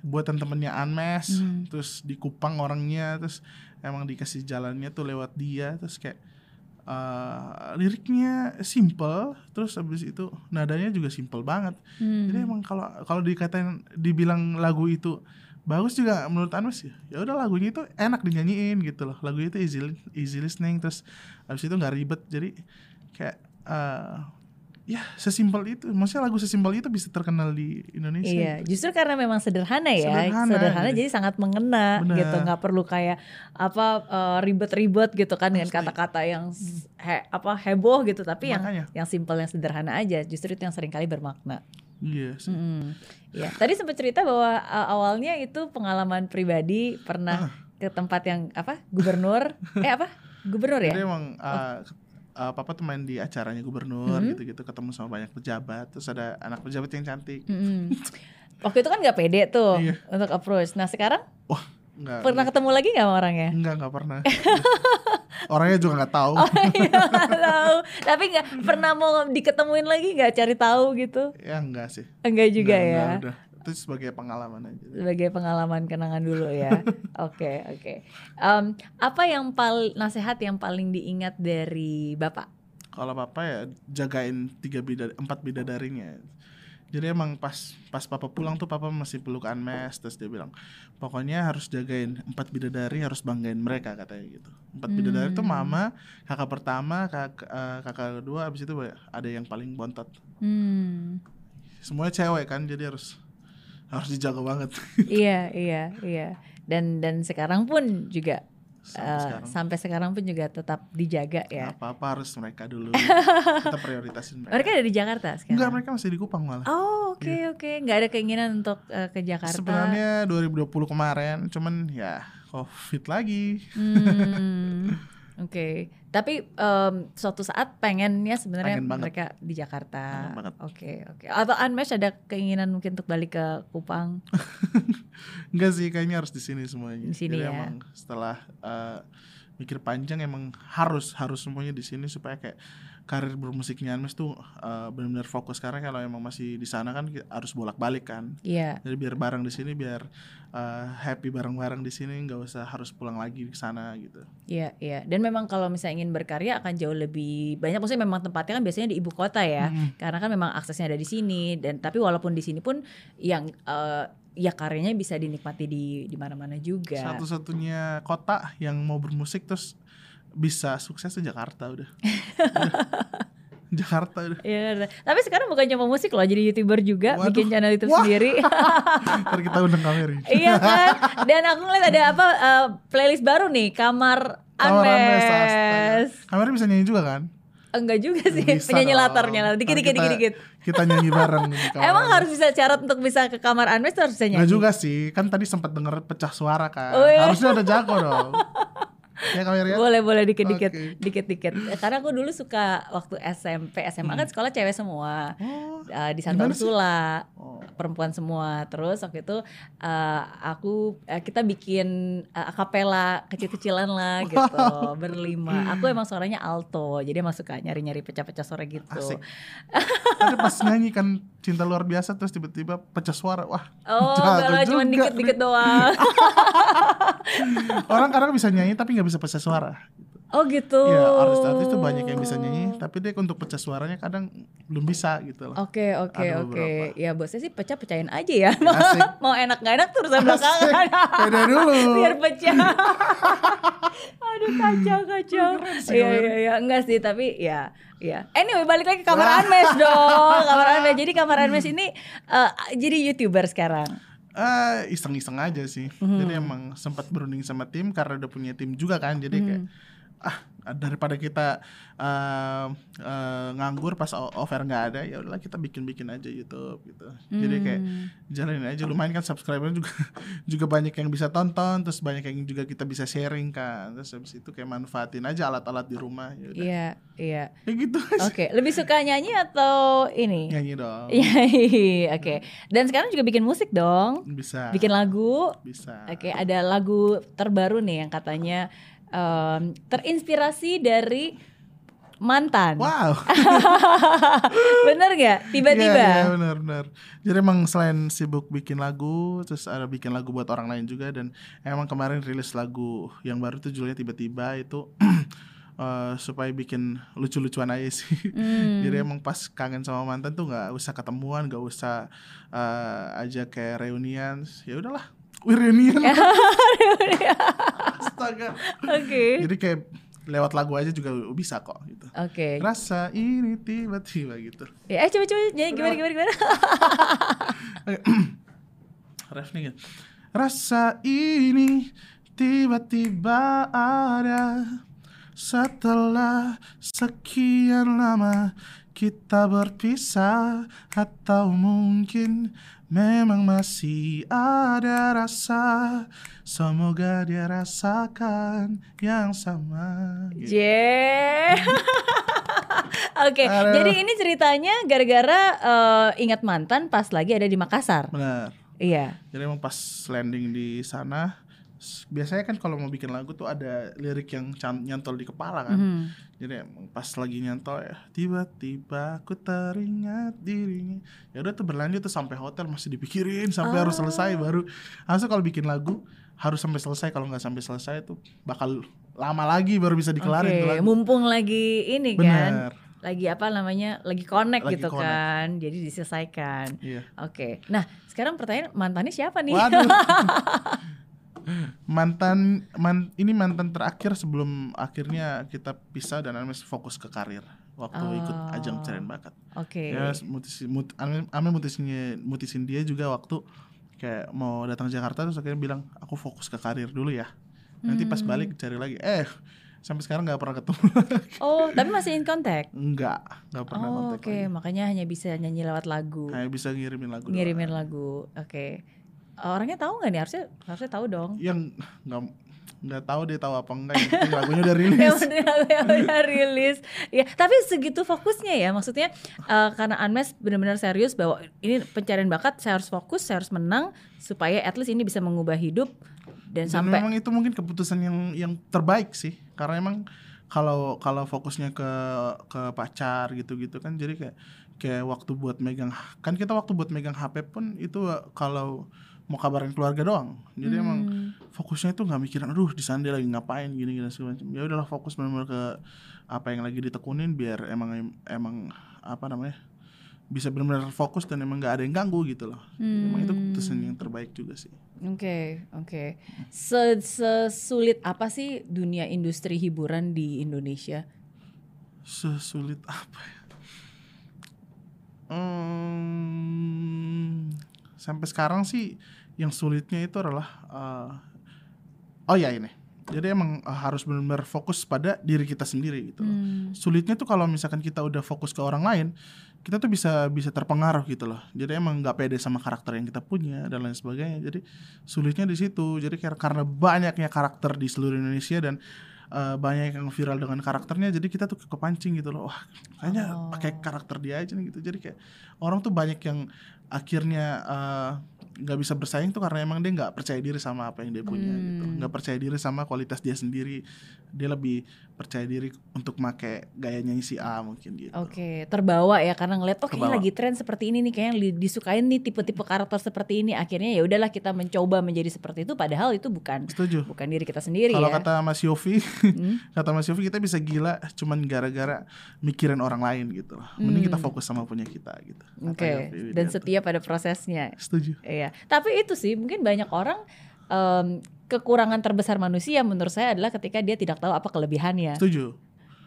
buatan temennya Anmes Hmm. terus di Kupang orangnya terus emang dikasih jalannya tuh lewat dia terus kayak eh, liriknya simple terus habis itu nadanya juga simple banget Hmm. jadi emang kalau kalau dikatain dibilang lagu itu bagus juga menurut Anmes ya ya udah lagunya itu enak dinyanyiin gitu loh lagu itu easy easy listening terus habis itu nggak ribet jadi kayak eh, ya sesimpel itu maksudnya lagu sesimpel itu bisa terkenal di Indonesia Iya, justru karena memang sederhana ya, Sederhana, sederhana, gitu. jadi sangat mengena Benar. gitu, nggak perlu kayak apa eh, ribet-ribet gitu kan dengan kata-kata yang he- apa heboh gitu, tapi yang Makanya. yang simpel yang sederhana aja, justru itu yang sering kali bermakna. Iya sih. Mm-mm. Ya, tadi sempat cerita bahwa uh, awalnya itu pengalaman pribadi Ah. pernah ke tempat yang apa gubernur, eh apa gubernur ya? jadi emang uh, uh, papa tuh main di acaranya gubernur Mhm. gitu-gitu ketemu sama banyak pejabat terus ada anak pejabat yang cantik Mm-mm. Waktu itu kan nggak pede tuh Iya. untuk approach. Nah sekarang wah nggak pernah ketemu lagi nggak sama orangnya? nggak nggak pernah orangnya juga nggak tahu Oh iya nggak tahu. Tapi nggak pernah mau diketemuin lagi nggak cari tahu gitu? ya enggak sih Enggak juga Nggak, ya. nggak, udah itu sebagai pengalaman aja Sebagai pengalaman kenangan dulu ya. Oke oke. Em, apa yang paling nasihat yang paling diingat dari bapak? kalau papa ya jagain tiga bida empat bidadarinya jadi emang pas pas papa pulang tuh papa masih peluk Anmes terus dia bilang pokoknya harus jagain empat bidadari harus banggain mereka katanya gitu empat bidadari tuh Hmm. mama kakak pertama kakak eh, kakak kedua abis itu ada yang paling bontot Hmm. semuanya cewek kan jadi harus harus dijaga banget iya iya iya. Dan dan sekarang pun juga sampai eh, sekarang. sampai sekarang pun juga tetap dijaga ya. apa apa harus mereka dulu. Kita prioritasin mereka, Mereka ada di Jakarta sekarang. enggak mereka masih di Kupang malah. Oh oke oke, nggak ada keinginan untuk eh, ke Jakarta. sebenarnya 2020 kemarin cuman ya covid lagi. Hmm, Oke, tapi em, suatu saat pengennya sebenarnya Pengen mereka di Jakarta. Oke oke. Atau Anmesh ada keinginan mungkin untuk balik ke Kupang? Enggak sih, kayaknya harus di sini semuanya. Di sini Jadi ya. emang setelah eh, mikir panjang emang harus harus semuanya di sini supaya kayak karir bermusiknya Anmes tuh eh, benar-benar fokus karena kalau emang masih di sana kan harus bolak-balik kan. Iya. Jadi biar bareng di sini biar eh, happy bareng-bareng di sini nggak usah harus pulang lagi ke sana gitu. Iya, iya. Dan memang kalau misalnya ingin berkarya akan jauh lebih banyak. Maksudnya memang tempatnya kan biasanya di ibu kota ya, Mm-mm. karena kan memang aksesnya ada di sini. Dan tapi walaupun di sini pun yang eh, ya karyanya bisa dinikmati di di mana-mana juga. Satu-satunya kota yang mau bermusik terus bisa sukses tuh Jakarta udah. Udah. Jakarta udah. Iya, tapi sekarang bukan cuma musik loh, jadi youtuber juga, Waduh. bikin channel YouTube Wah. sendiri. Ntar kita undang kamera. iya kan? Dan aku ngeliat ada apa eh, playlist baru nih, kamar Kamar Anmes, Anmes. astaga. Kamera bisa nyanyi juga kan? Enggak juga sih, Bisa penyanyi dong. latar nyala dikit dikit dikit dikit. Kita nyanyi bareng di kamar Emang harus bisa syarat untuk bisa ke kamar Anmes harus bisa nyanyi. juga sih, kan tadi sempat denger pecah suara kan. Oh, iya. Harusnya ada jago dong. Ya kamera ya. Boleh boleh dikit dikit Oke. dikit dikit. Karena aku dulu suka waktu SMP SMA kan sekolah cewek semua. Oh, Eh, di Santa? Ursula oh. perempuan semua. Terus waktu itu eh, aku eh, kita bikin eh, akapela kecil-kecilan lah gitu berlima. Aku emang suaranya alto, jadi emang suka nyari-nyari pecah-pecah suara gitu. Asik. Pas nyanyi kan cinta luar biasa terus tiba-tiba pecah suara. Wah, Oh, enggak cuma dikit-dikit doang. orang kadang bisa nyanyi tapi nggak bisa pecah suara. Oh gitu. Ya, artis-artis tuh banyak yang bisa nyanyi, tapi dia untuk pecah suaranya kadang belum bisa gitu loh. Oke oke Ada oke. beberapa. Ya bosnya sih pecah pecahin aja ya. Asik. Mau enak gak enak urusan belakangan. Beda dulu. Biar pecah. Aduh kacau kacau. Iya iya iya enggak sih tapi ya ya. Anyway balik lagi ke kamar Anmes dong. Kamar Anmes. Jadi kamar Anmes ini eh, jadi youtuber sekarang. Eh, iseng-iseng aja sih. Mhm. Jadi emang sempat berunding sama tim karena udah punya tim juga kan. Jadi kayak Hmm. Ah daripada kita eh, eh, nganggur pas offer nggak ada ya udahlah kita bikin bikin aja YouTube gitu jadi kayak Hmm. jalanin aja lumayan kan subscriber juga juga banyak yang bisa tonton terus banyak yang juga kita bisa sharing kan terus habis itu kayak manfaatin aja alat-alat di rumah ya udah Iya, iya. kayak gitu Oke, lebih suka nyanyi atau ini? nyanyi dong Iya, oke. Dan sekarang juga bikin musik dong. bisa Bikin lagu. bisa Oke, ada lagu terbaru nih yang katanya em, terinspirasi dari mantan. wow Bener gak? Tiba-tiba. Iya, iya, benar benar. Jadi emang selain sibuk bikin lagu, terus ada bikin lagu buat orang lain juga dan emang kemarin rilis lagu yang baru tuh judulnya tiba-tiba itu eh, supaya bikin lucu-lucuan aja sih. Hmm. Jadi emang pas kangen sama mantan tuh nggak usah ketemuan, nggak usah eh, aja kayak reunian. Ya udahlah, we reunian. Astaga. Oke. Jadi kayak lewat lagu aja juga bisa kok gitu. Oke. Rasa ini tiba-tiba gitu. Ya, eh coba coba nyanyi gimana gimana gimana. Ref nih gitu. Rasa ini tiba-tiba ada setelah sekian lama kita berpisah atau mungkin memang masih ada rasa semoga dia rasakan yang sama gitu. Je. Oke, Aduh. jadi ini ceritanya gara-gara eh, ingat mantan pas lagi ada di Makassar. benar Iya. Jadi emang pas landing di sana biasanya kan kalau mau bikin lagu tuh ada lirik yang nyantol di kepala kan. Mhm. Jadi pas lagi nyantol ya tiba-tiba aku teringat dirinya. Ya udah tuh berlanjut tuh sampai hotel masih dipikirin sampai harus selesai baru. Harusnya kalau bikin lagu harus sampai selesai kalau nggak sampai selesai tuh bakal lama lagi baru bisa dikelarin tuh lagu. mumpung lagi ini kan, Bener. lagi apa namanya, lagi connect Lagi gitu connect. kan, jadi diselesaikan. Iya. Oke, nah sekarang pertanyaan mantannya siapa nih? Waduh. mantan man, ini mantan terakhir sebelum akhirnya kita pisah dan Ames fokus ke karir waktu ikut Oh. ajang pencarian bakat. Oke. Ya mutusin mut, Ame, Ame mutusin mutusin dia juga waktu kayak mau datang Jakarta terus akhirnya bilang aku fokus ke karir dulu ya. Nanti pas Hmm. balik cari lagi. Eh sampai sekarang nggak pernah ketemu. Oh, tapi masih in contact. Enggak, nggak pernah Oh, kontak Oke, lagi. makanya hanya bisa nyanyi lewat lagu, Kayak bisa ngirimin lagu. doang. ngirimin lagu. Oke. Orangnya tahu nggak nih? Harusnya harusnya tahu dong. Yang nggak nggak tahu dia tahu apa enggak. Yang penting lagunya udah yang rilis. penting yang udah rilis ya tapi segitu fokusnya ya maksudnya eh, karena Anmes benar-benar serius bahwa ini pencarian bakat saya harus fokus saya harus menang supaya at least ini bisa mengubah hidup dan, Dan sampai memang itu mungkin keputusan yang yang terbaik sih. Karena emang kalau kalau fokusnya ke ke pacar gitu-gitu kan jadi kayak kayak waktu buat megang kan kita waktu buat megang HP pun itu eh, kalau mau kabarin keluarga doang. Jadi emang Hmm, fokusnya itu nggak mikirin aduh di sana dia lagi ngapain gini gini segala macam. Ya udahlah fokus benar-benar ke apa yang lagi ditekunin biar emang emang apa namanya? bisa benar-benar fokus dan emang nggak ada yang ganggu gitu loh. Emang itu Hmm. keputusan yang terbaik juga sih. Oke, oke. Se- Sesulit apa sih dunia industri hiburan di Indonesia? Sesulit apa ya? Hmm, sampai sekarang sih yang sulitnya itu adalah eh, oh ya ini. Jadi emang eh, harus benar-benar fokus pada diri kita sendiri gitu. Hmm, Sulitnya tuh kalau misalkan kita udah fokus ke orang lain, kita tuh bisa bisa terpengaruh gitu loh. Jadi emang nggak pede sama karakter yang kita punya dan lain sebagainya. Jadi sulitnya di situ. Jadi kar- karena banyaknya karakter di seluruh Indonesia dan eh, banyak yang viral dengan karakternya, jadi kita tuh kepancing gitu loh. Wah, kayaknya Oh. pakai karakter dia aja nih gitu. Jadi kayak orang tuh banyak yang akhirnya eh, nggak bisa bersaing tuh karena emang dia nggak percaya diri sama apa yang dia punya gitu. Hmm. Nggak percaya diri sama kualitas dia sendiri. Dia lebih percaya diri untuk make gayanya si A mungkin gitu. Oke, terbawa ya karena ngeliat oh kayaknya lagi tren seperti ini nih, kayaknya disukain nih tipe-tipe karakter seperti ini. Akhirnya ya udahlah kita mencoba menjadi seperti itu padahal itu bukan Setuju. bukan diri kita sendiri Kalau ya. kata Mas Yofi, Hmm? kata Mas Yofi kita bisa gila cuman gara-gara mikirin orang lain gitu loh. Mending kita Hmm. fokus sama punya kita gitu. Oke, Yovie dan setia pada prosesnya. Setuju. Iya. Tapi itu sih mungkin banyak orang em, kekurangan terbesar manusia menurut saya adalah ketika dia tidak tahu apa kelebihannya. Setuju.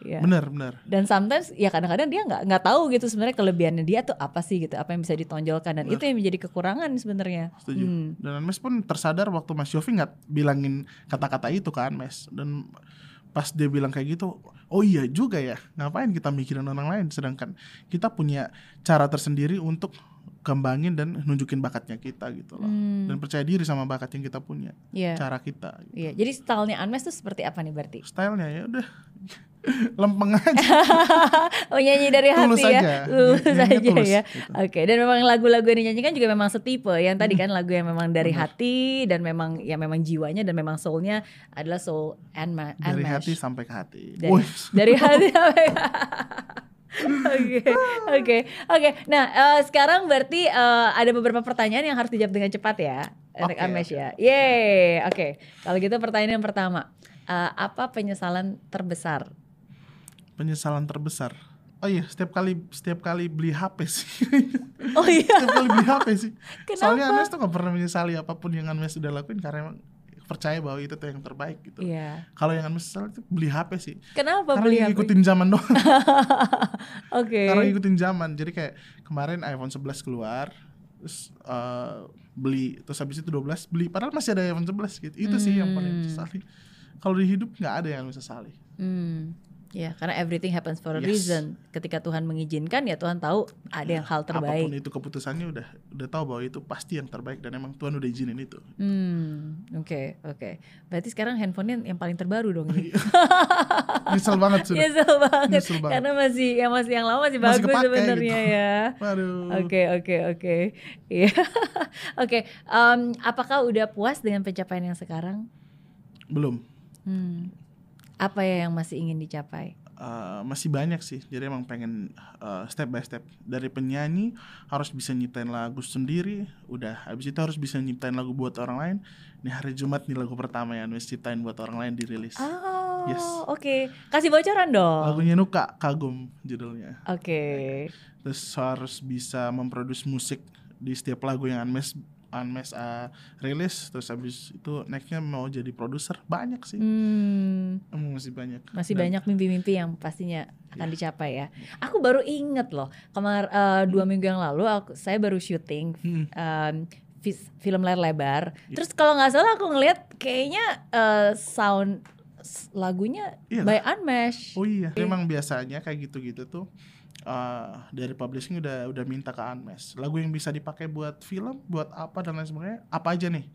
Iya. Bener, bener. Dan sometimes ya kadang-kadang dia nggak nggak tahu gitu sebenarnya kelebihannya dia tuh apa sih gitu, apa yang bisa ditonjolkan dan Benar. itu yang menjadi kekurangan sebenarnya. Setuju. Hmm. Dan Mes pun tersadar waktu Mas Yofi nggak bilangin kata-kata itu kan Mes. Dan pas dia bilang kayak gitu oh iya juga ya ngapain kita mikirin orang lain sedangkan kita punya cara tersendiri untuk kembangin dan nunjukin bakatnya kita gitu loh Hmm, dan percaya diri sama bakat yang kita punya Iya. cara kita Iya. Jadi stylenya Unmesh tuh seperti apa nih berarti? stylenya ya udah lempeng aja Oh nyanyi dari Tulus hati ya, aja. tulus Nyanyinya aja tulus, ya. gitu. Oke, dan memang lagu-lagu yang dinyanyikan juga memang setipe. Yang tadi kan lagu yang memang dari Benar. hati dan memang ya memang jiwanya dan memang soulnya adalah soul and ma- dari hati sampai ke hati Dari- dari hati sampai Oke, oke, oke. Nah, eh, sekarang berarti eh, ada beberapa pertanyaan yang harus dijawab dengan cepat ya, Oke, Amesh oke. ya. Yeay, oke. Kalau gitu pertanyaan yang pertama, Eh, apa penyesalan terbesar? penyesalan terbesar oh iya setiap kali setiap kali beli HP sih Oh iya, setiap kali beli HP sih soalnya kenapa? Anes tuh gak pernah menyesali apa pun yang Anes sudah lakuin karena emang percaya bahwa itu tuh yang terbaik gitu Iya. kalau yang sesali itu beli HP sih Kenapa karena beli HP? ngikutin zaman doang Oke. karena ngikutin zaman jadi kayak kemarin iPhone 11 keluar terus eh, beli terus habis itu 12 beli padahal masih ada iPhone 11 gitu itu sih yang paling Hmm. sesali kalau di hidup nggak ada yang sesali Hmm. Ya, karena everything happens for a Yes. reason. Ketika Tuhan mengizinkan, ya Tuhan tahu ada yang hal apa pun terbaik. itu keputusannya udah udah tahu bahwa itu pasti yang terbaik dan emang Tuhan udah izinin itu Hmm, oke, oke. Berarti sekarang handphonenya yang paling terbaru dong nyesel banget sudah Nyesel banget. Nyesel banget. Karena masih yang masih yang lama masih, Masih bagus sebenarnya gitu. ya. waduh Oke, oke, oke. Iya. Oke, apakah udah puas dengan pencapaian yang sekarang? belum Hmm. Apa ya yang masih ingin dicapai? Eh, masih banyak sih jadi emang pengen eh, step by step dari penyanyi harus bisa nyiptain lagu sendiri udah habis itu harus bisa nyiptain lagu buat orang lain ini hari Jumat nih lagu pertama yang harus ciptain buat orang lain dirilis Oh, Yes. oke. Kasih bocoran dong. lagunya Nuka Kagum judulnya Oke. terus harus bisa memproduksi musik di setiap lagu yang Unmesh Unmesh uh, rilis terus habis itu nextnya mau jadi produser banyak sih Hmm. emang masih banyak Masih Dan- banyak mimpi-mimpi yang pastinya akan dicapai ya. Aku baru inget loh, kemar eh, dua minggu yang lalu aku saya baru syuting Hmm. vis- film layar lebar. Iya. Terus kalau nggak salah aku ngeliat kayaknya eh, sound lagunya Iya by Unmesh. Oh iya, memang biasanya kayak gitu-gitu tuh uh, dari publishing udah udah minta ke Unmesh lagu yang bisa dipakai buat film, buat apa dan lain sebagainya, apa aja nih?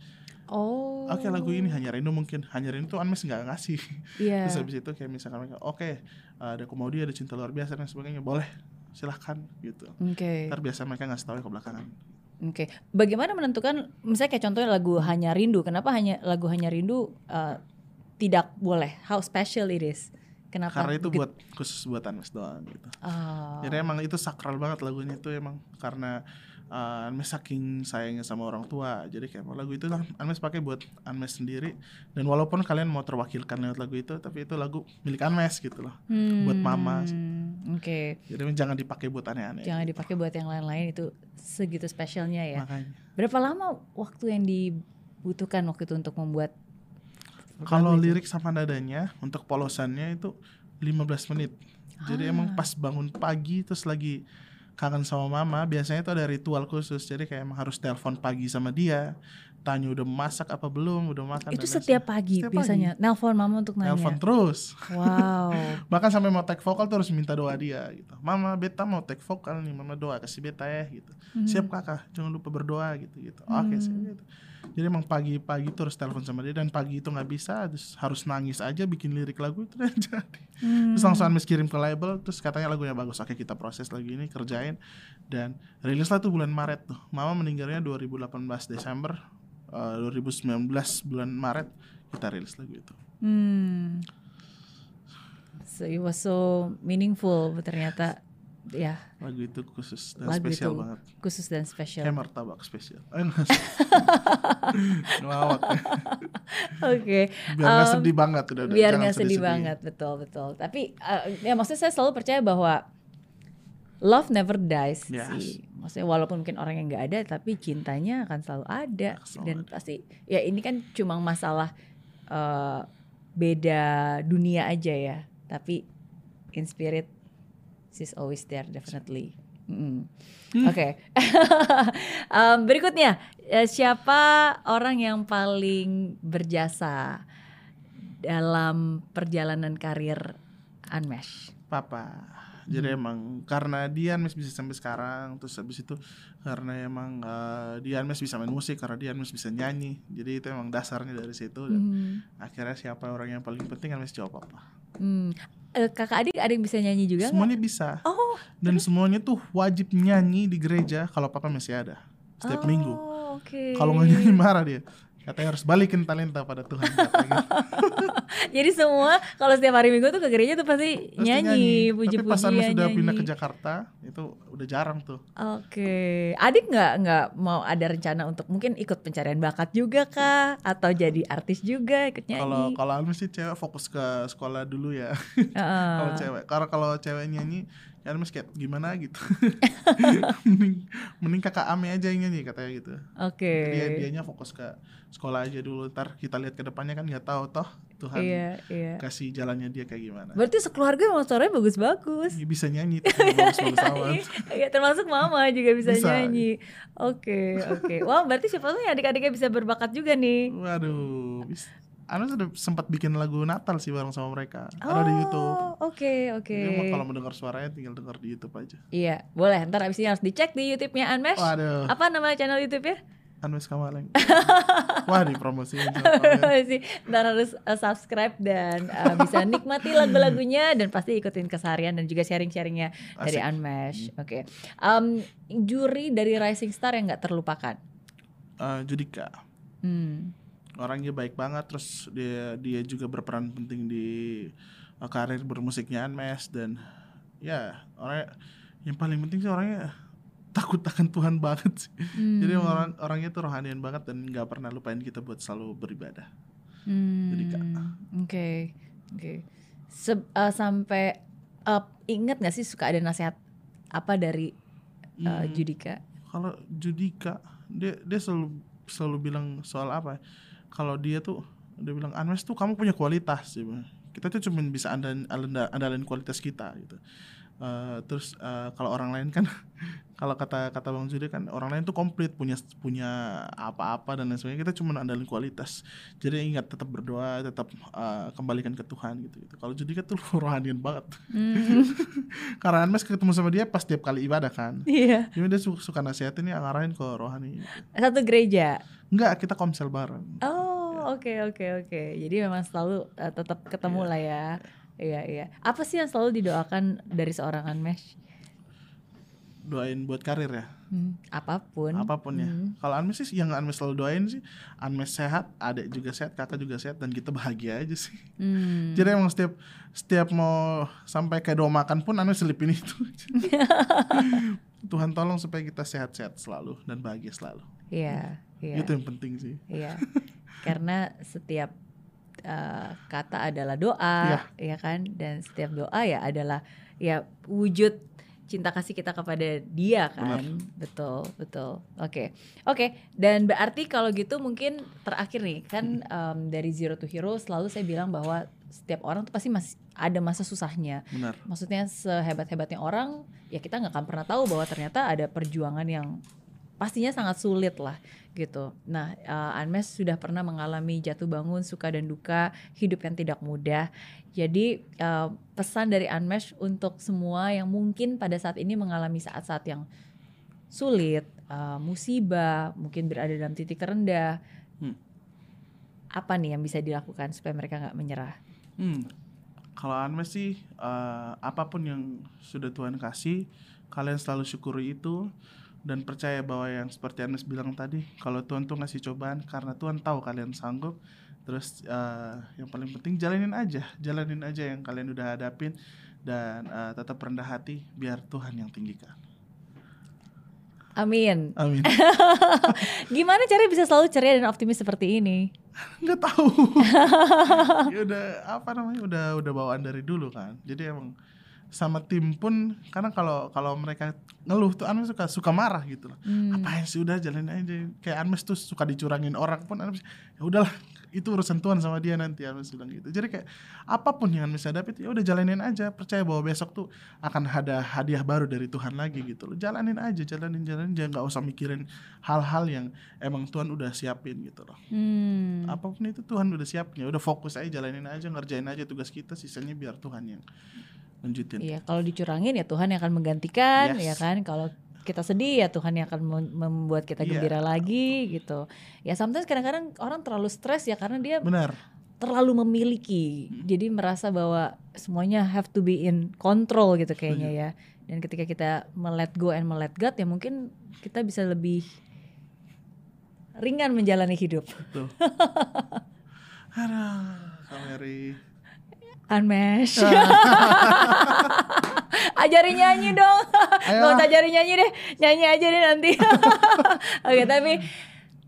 Oh. Oke lagu ini hanya Rindu mungkin, hanya Rindu tuh Unmesh nggak ngasih. Iya. Terus habis itu kayak misalkan mereka, oke ada Komodia, ada Cinta Luar Biasa dan sebagainya, boleh silahkan gitu. Oke. Ntar biasa mereka ngasih tahu ya ke belakangan. Oke. Bagaimana menentukan misalnya kayak contohnya lagu Hanya Rindu. Kenapa hanya lagu Hanya Rindu eh, tidak boleh? How special it is? Kenapa? Karena itu buat khusus buat Unmesh doang gitu. Oh. Jadi emang itu sakral banget lagunya itu emang karena uh, Unmesh saking sayangnya sama orang tua. Jadi kayak lagu itu kan Unmesh pakai buat Unmesh sendiri dan walaupun kalian mau terwakilkan lewat lagu itu tapi itu lagu milik Unmesh gitu loh. buat mama. Hmm, Oke. Jadi emang jangan dipakai buat aneh-aneh. Jangan dipakai buat yang lain-lain itu segitu spesialnya ya. Makanya. Berapa lama waktu yang dibutuhkan waktu itu untuk membuat Kalau lirik sama nadanya untuk polosannya itu 15 menit. Jadi Ah. emang pas bangun pagi terus lagi kangen sama mama, biasanya itu ada ritual khusus. Jadi kayak emang harus telepon pagi sama dia, tanya udah masak apa belum, udah makan. itu setiap pagi Setiap biasanya nelpon mama untuk nanya. Telepon terus. Wow. Bahkan sampai mau take vokal tuh harus minta doa dia gitu. Mama beta mau take vokal nih, mama doa kasih beta ya gitu. Siap kakak, jangan lupa berdoa gitu gitu. Oke Hmm. siap gitu. Jadi emang pagi-pagi tuh harus telepon sama dia dan pagi itu nggak bisa, terus harus nangis aja bikin lirik lagu itu dan jadi. Hmm. Terus langsung Unmesh kirim ke label, terus katanya lagunya bagus. Oke kita proses lagi ini, kerjain dan rilis lah tuh bulan Maret tuh. Mama meninggalnya 2018 Desember, eh, 2019 bulan Maret kita rilis lagu itu. Hmm. So it was so meaningful ternyata ya Lagu itu khusus dan lagu spesial itu banget. khusus dan spesial. Kayak martabak spesial. Eh. Ngelawak. Oke. Biar nggak Um, sedih banget udah. udah. biar nggak sedih sedih-sedih. banget betul betul tapi eh, ya maksudnya saya selalu percaya bahwa love never dies Yes. sih maksudnya walaupun mungkin orang yang nggak ada tapi cintanya akan selalu ada selalu dan ada. pasti ya ini kan cuma masalah eh, beda dunia aja ya tapi in spirit she's always there definitely Mm. Oke, Em, berikutnya eh, siapa orang yang paling berjasa dalam perjalanan karir Unmesh? Papa. Jadi Hmm. emang karena dia Unmesh bisa sampai sekarang, terus habis itu karena emang uh, dia Unmesh bisa main musik, karena dia Unmesh bisa nyanyi. Jadi itu emang dasarnya dari situ. Dan Hmm. akhirnya siapa orang yang paling penting Unmesh jawab apa. Hmm. Eh, kakak adik ada yang bisa nyanyi juga? Semuanya bisa. Oh, Dan semuanya tuh wajib nyanyi di gereja kalau papa masih ada setiap oh, minggu. Oke. Kalau nggak nyanyi marah dia. Katanya harus balikin talenta pada Tuhan. katanya. Jadi semua kalau setiap hari Minggu tuh ke gereja tuh pasti Pasti nyanyi, Tapi pas Anda sudah pindah ke. Jakarta, itu udah jarang tuh. Oke, adik nggak nggak mau ada rencana untuk mungkin ikut pencarian bakat juga kah, atau jadi artis juga ikut Kalau nyanyi? kalau Almi sih cewek fokus ke sekolah dulu ya. Heeh. kalau cewek, karena kalau cewek nyanyi, ya Almi kayak gimana gitu. mending mending kakak Ame aja yang nyanyi katanya gitu. Oke. Dia dianya fokus ke sekolah aja dulu. Ntar kita lihat ke depannya kan nggak tahu toh Tuhan Iya iya. kasih jalannya dia kayak gimana. Berarti sekeluarga emang suaranya bagus-bagus. Dia bisa nyanyi, tuh, bagus-bagus amat. Iya termasuk mama juga bisa, Bisa. nyanyi. Oke oke. Wah berarti siapa ya adik-adiknya bisa berbakat juga nih. Waduh, bis. Anu sudah sempat bikin lagu Natal sih bareng sama mereka. Ada di YouTube. Oh, Oke oke. Emang kalau mendengar suaranya tinggal dengar di YouTube aja. Iya boleh. Ntar abis ini harus dicek di YouTube-nya Anmesh. Waduh, Apa nama channel YouTube-nya? Anmes Kamaleng. Wah, kalian. sih ntar harus uh, subscribe dan uh, bisa nikmati lagu-lagunya dan pasti ikutin keseharian dan juga sharing-sharingnya dari Asik. Unmesh. Oke, Em, juri dari Rising Star yang nggak terlupakan. Eh, Judika. Hmm. Orangnya baik banget terus dia dia juga berperan penting di eh, karir bermusiknya Anmes dan ya, orang yang paling penting sih orangnya takut akan Tuhan banget sih. Hmm. Jadi orang orangnya tuh rohanian banget dan nggak pernah lupain kita buat selalu beribadah. Hmm, Judika. Oke, oke. Se- uh, sampai uh, inget gak sih suka ada nasihat apa dari uh, Hmm. Judika? kalau Judika dia dia selalu selalu bilang soal apa ya, kalau dia tuh dia bilang Anmes tuh kamu punya kualitas sih kita tuh cuma bisa andalin andalin, andalin kualitas kita gitu. Eh, terus eh, kalau orang lain kan kalau kata kata bang Judi kan orang lain tuh komplit punya punya apa-apa dan lain sebagainya kita cuma andalin kualitas. Jadi ingat tetap berdoa tetap eh, kembalikan ke Tuhan gitu gitu. Kalau Judika tuh rohanian banget. Hmm, karena Anmes ketemu sama dia pas tiap kali ibadah kan. Iya, jadi dia suka, suka nasihatin ya ngarahin ke rohani gitu. satu gereja. Enggak, kita komsel bareng. Oh, oke oke oke. Jadi memang selalu uh, tetap ketemu lah ya. Iya iya. Apa sih yang selalu didoakan dari seorang Anmesh? Doain buat karir ya, Hmm, apa pun. apa pun ya. Hmm. Kalau Anmes sih yang Anmes selalu doain sih, Anmes sehat, adik juga sehat, kakak juga sehat dan kita bahagia aja sih. Hmm. Jadi emang setiap setiap mau sampai kayak doa makan pun Anmes selipin itu. Tuhan tolong supaya kita sehat-sehat selalu dan bahagia selalu. Iya iya. Itu yang penting sih. Iya. Karena setiap uh, kata adalah doa, ya kan? Dan setiap doa ya adalah ya wujud cinta kasih kita kepada dia kan. Betul, betul. Oke. Oke, dan berarti kalau gitu mungkin terakhir nih kan em, dari zero to hero selalu saya bilang bahwa setiap orang tuh pasti masih ada masa susahnya. Benar. Maksudnya sehebat-hebatnya orang, ya kita nggak akan pernah tahu bahwa ternyata ada perjuangan yang pastinya sangat sulit lah gitu. Nah, uh, Anmes sudah pernah mengalami jatuh bangun, suka dan duka, hidup yang tidak mudah. Jadi uh, pesan dari Anmes untuk semua yang mungkin pada saat ini mengalami saat-saat yang sulit, uh, musibah, mungkin berada dalam titik terendah. Hmm. Apa nih yang bisa dilakukan supaya mereka nggak menyerah? Hmm. Kalau Anmes sih eh, apa pun yang sudah Tuhan kasih, kalian selalu syukuri itu dan percaya bahwa yang seperti Anmes bilang tadi, kalau Tuhan tuh ngasih cobaan karena Tuhan tahu kalian sanggup. Terus eh, yang paling penting jalanin aja, jalanin aja yang kalian udah hadapin dan eh, tetap rendah hati biar Tuhan yang tinggikan. Amin. Amin. Gimana caranya bisa selalu ceria dan optimis seperti ini? nggak tahu ya udah apa namanya udah udah bawaan dari dulu kan jadi emang sama tim pun karena kalau kalau mereka ngeluh tuh Anmes suka suka marah gitu loh. Hmm. Apaan sih udah jalanin aja. Kayak Anmes tuh suka dicurangin orang pun Anmes ya udahlah itu urusan Tuhan sama dia nanti Anmes bilang gitu. Jadi kayak apa pun yang Anmes hadapi ya udah jalanin aja, percaya bahwa besok tuh akan ada hadiah baru dari Tuhan lagi gitu loh. Jalanin aja, jalanin jalanin jangan nggak usah mikirin hal-hal yang emang Tuhan udah siapin gitu loh. Hmm. Apa pun itu Tuhan udah siapin, ya udah fokus aja jalanin aja, ngerjain aja tugas kita, sisanya biar Tuhan yang lanjutin. Iya, kalau dicurangin ya Tuhan yang akan menggantikan, Yes. ya kan? Kalau kita sedih ya Tuhan yang akan mem- membuat kita Iya. gembira lagi gitu. Ya sometimes kadang-kadang orang terlalu stres ya karena dia Benar. terlalu memiliki. Jadi merasa bahwa semuanya have to be in control gitu kayaknya ya. Dan ketika kita melet go and melet God ya mungkin kita bisa lebih ringan menjalani hidup. Betul. Aduh, Kak Mary. Unmesh. Ajarin nyanyi dong. Gak usah ajarin nyanyi deh. Nyanyi aja deh nanti. Oke, tapi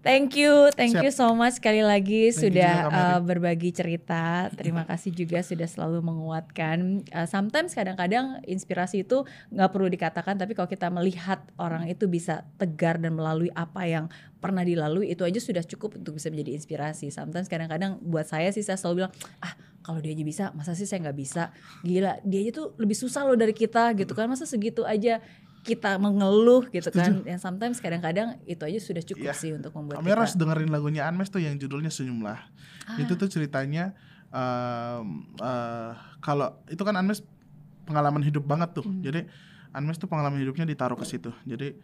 thank you, thank Siap. you so much sekali lagi Thank sudah juga, uh, berbagi cerita. Terima kasih juga sudah selalu menguatkan. Uh, sometimes kadang-kadang inspirasi itu nggak perlu dikatakan, tapi kalau kita melihat orang itu bisa tegar dan melalui apa yang pernah dilalui itu aja sudah cukup untuk bisa menjadi inspirasi. Sometimes kadang-kadang buat saya sih saya selalu bilang, ah kalau dia aja bisa, masa sih saya nggak bisa? Gila, dia aja tuh lebih susah loh dari kita gitu kan, masa segitu aja kita mengeluh gitu kan. Yang sometimes kadang-kadang itu aja sudah cukup Iya. sih untuk membuat Kami harus dengerin lagunya Anmes tuh yang judulnya Senyumlah. Ah. Itu tuh ceritanya em, eh, kalau itu kan Anmes pengalaman hidup banget tuh. Hmm. Jadi Anmes tuh pengalaman hidupnya ditaruh ke situ. Jadi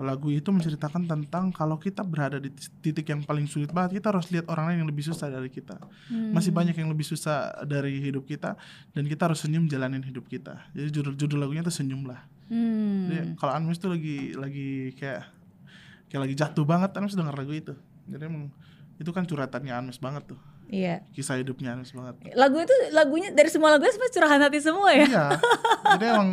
lagu itu menceritakan tentang kalau kita berada di titik yang paling sulit banget, kita harus lihat orang lain yang lebih susah dari kita. Hmm. Masih banyak yang lebih susah dari hidup kita dan kita harus senyum jalanin hidup kita. Jadi judul judul lagunya tuh Senyumlah. Hmm. Jadi kalau Anmes tuh lagi lagi kayak kayak lagi jatuh banget Anmes denger lagu itu. Jadi emang itu kan curhatannya Anmes banget tuh. Iya. Kisah hidupnya Anmes banget. Lagu itu lagunya dari semua lagunya sebenarnya curahan hati semua ya. Iya. Jadi emang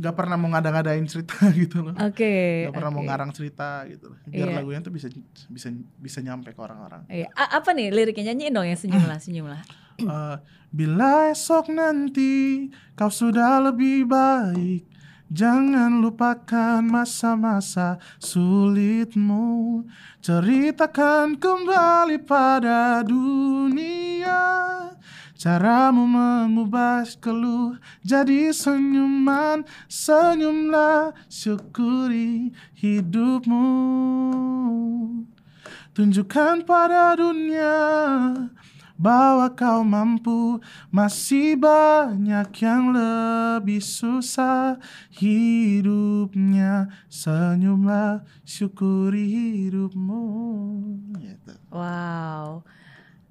nggak pernah mau ngada-ngadain cerita gitu loh. Oke. Nggak pernah mau oke. ngarang cerita gitu loh. Biar Iya. lagunya tuh bisa bisa bisa nyampe ke orang-orang. Iya. A- apa nih liriknya nyanyiin dong yang senyum lah, senyum lah. Eh, bila esok nanti kau sudah lebih baik Jangan lupakan masa-masa sulitmu. Ceritakan kembali pada dunia. Caramu mengubah keluh jadi senyuman. Senyumlah syukuri hidupmu. Tunjukkan pada dunia bahwa kau mampu Masih banyak yang lebih susah hidupnya Senyumlah syukuri hidupmu gitu. Wow.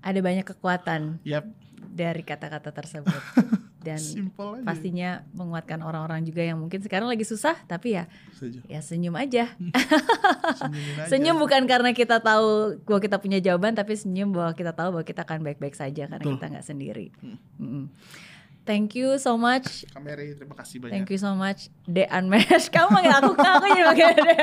Ada banyak kekuatan Yap, dari kata-kata tersebut. Dan simple aja pastinya menguatkan orang-orang juga yang mungkin sekarang lagi susah tapi ya Setuju. ya senyum aja. Senyumin aja. Senyum bukan karena kita tahu bahwa kita punya jawaban tapi senyum bahwa kita tahu bahwa kita akan baik-baik saja karena Betul. kita nggak sendiri. Hmm. Mm-mm. Thank you so much. Kameri, terima kasih banyak Thank you so much De Unmesh. Kamu manggil aku aku jadi manggil De.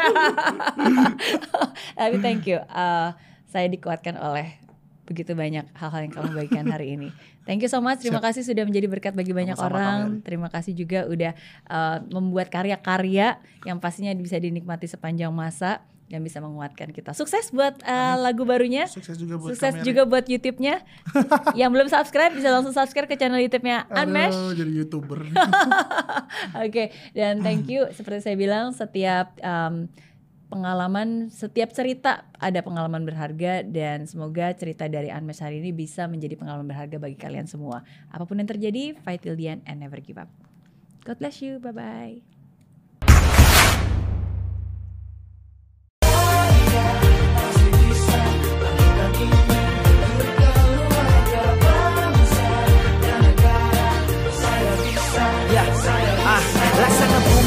Tapi thank you. Uh, saya dikuatkan oleh begitu banyak hal-hal yang kamu bagikan hari ini. Thank you so much. Terima kasih sudah menjadi berkat bagi banyak Sama-sama, orang. Terima kasih juga udah uh, membuat karya-karya yang pastinya bisa dinikmati sepanjang masa dan bisa menguatkan kita. Sukses buat uh, lagu barunya. Sukses juga buat Sukses juga buat YouTube-nya. yang belum subscribe bisa langsung subscribe ke channel YouTube-nya Unmesh. Aduh, jadi youtuber Oke, dan thank you. Seperti saya bilang, setiap um, pengalaman, setiap cerita ada pengalaman berharga dan semoga cerita dari Unmesh hari ini bisa menjadi pengalaman berharga bagi kalian semua. Apa pun yang terjadi, fight till the end and never give up. God bless you. Bye bye. Ya,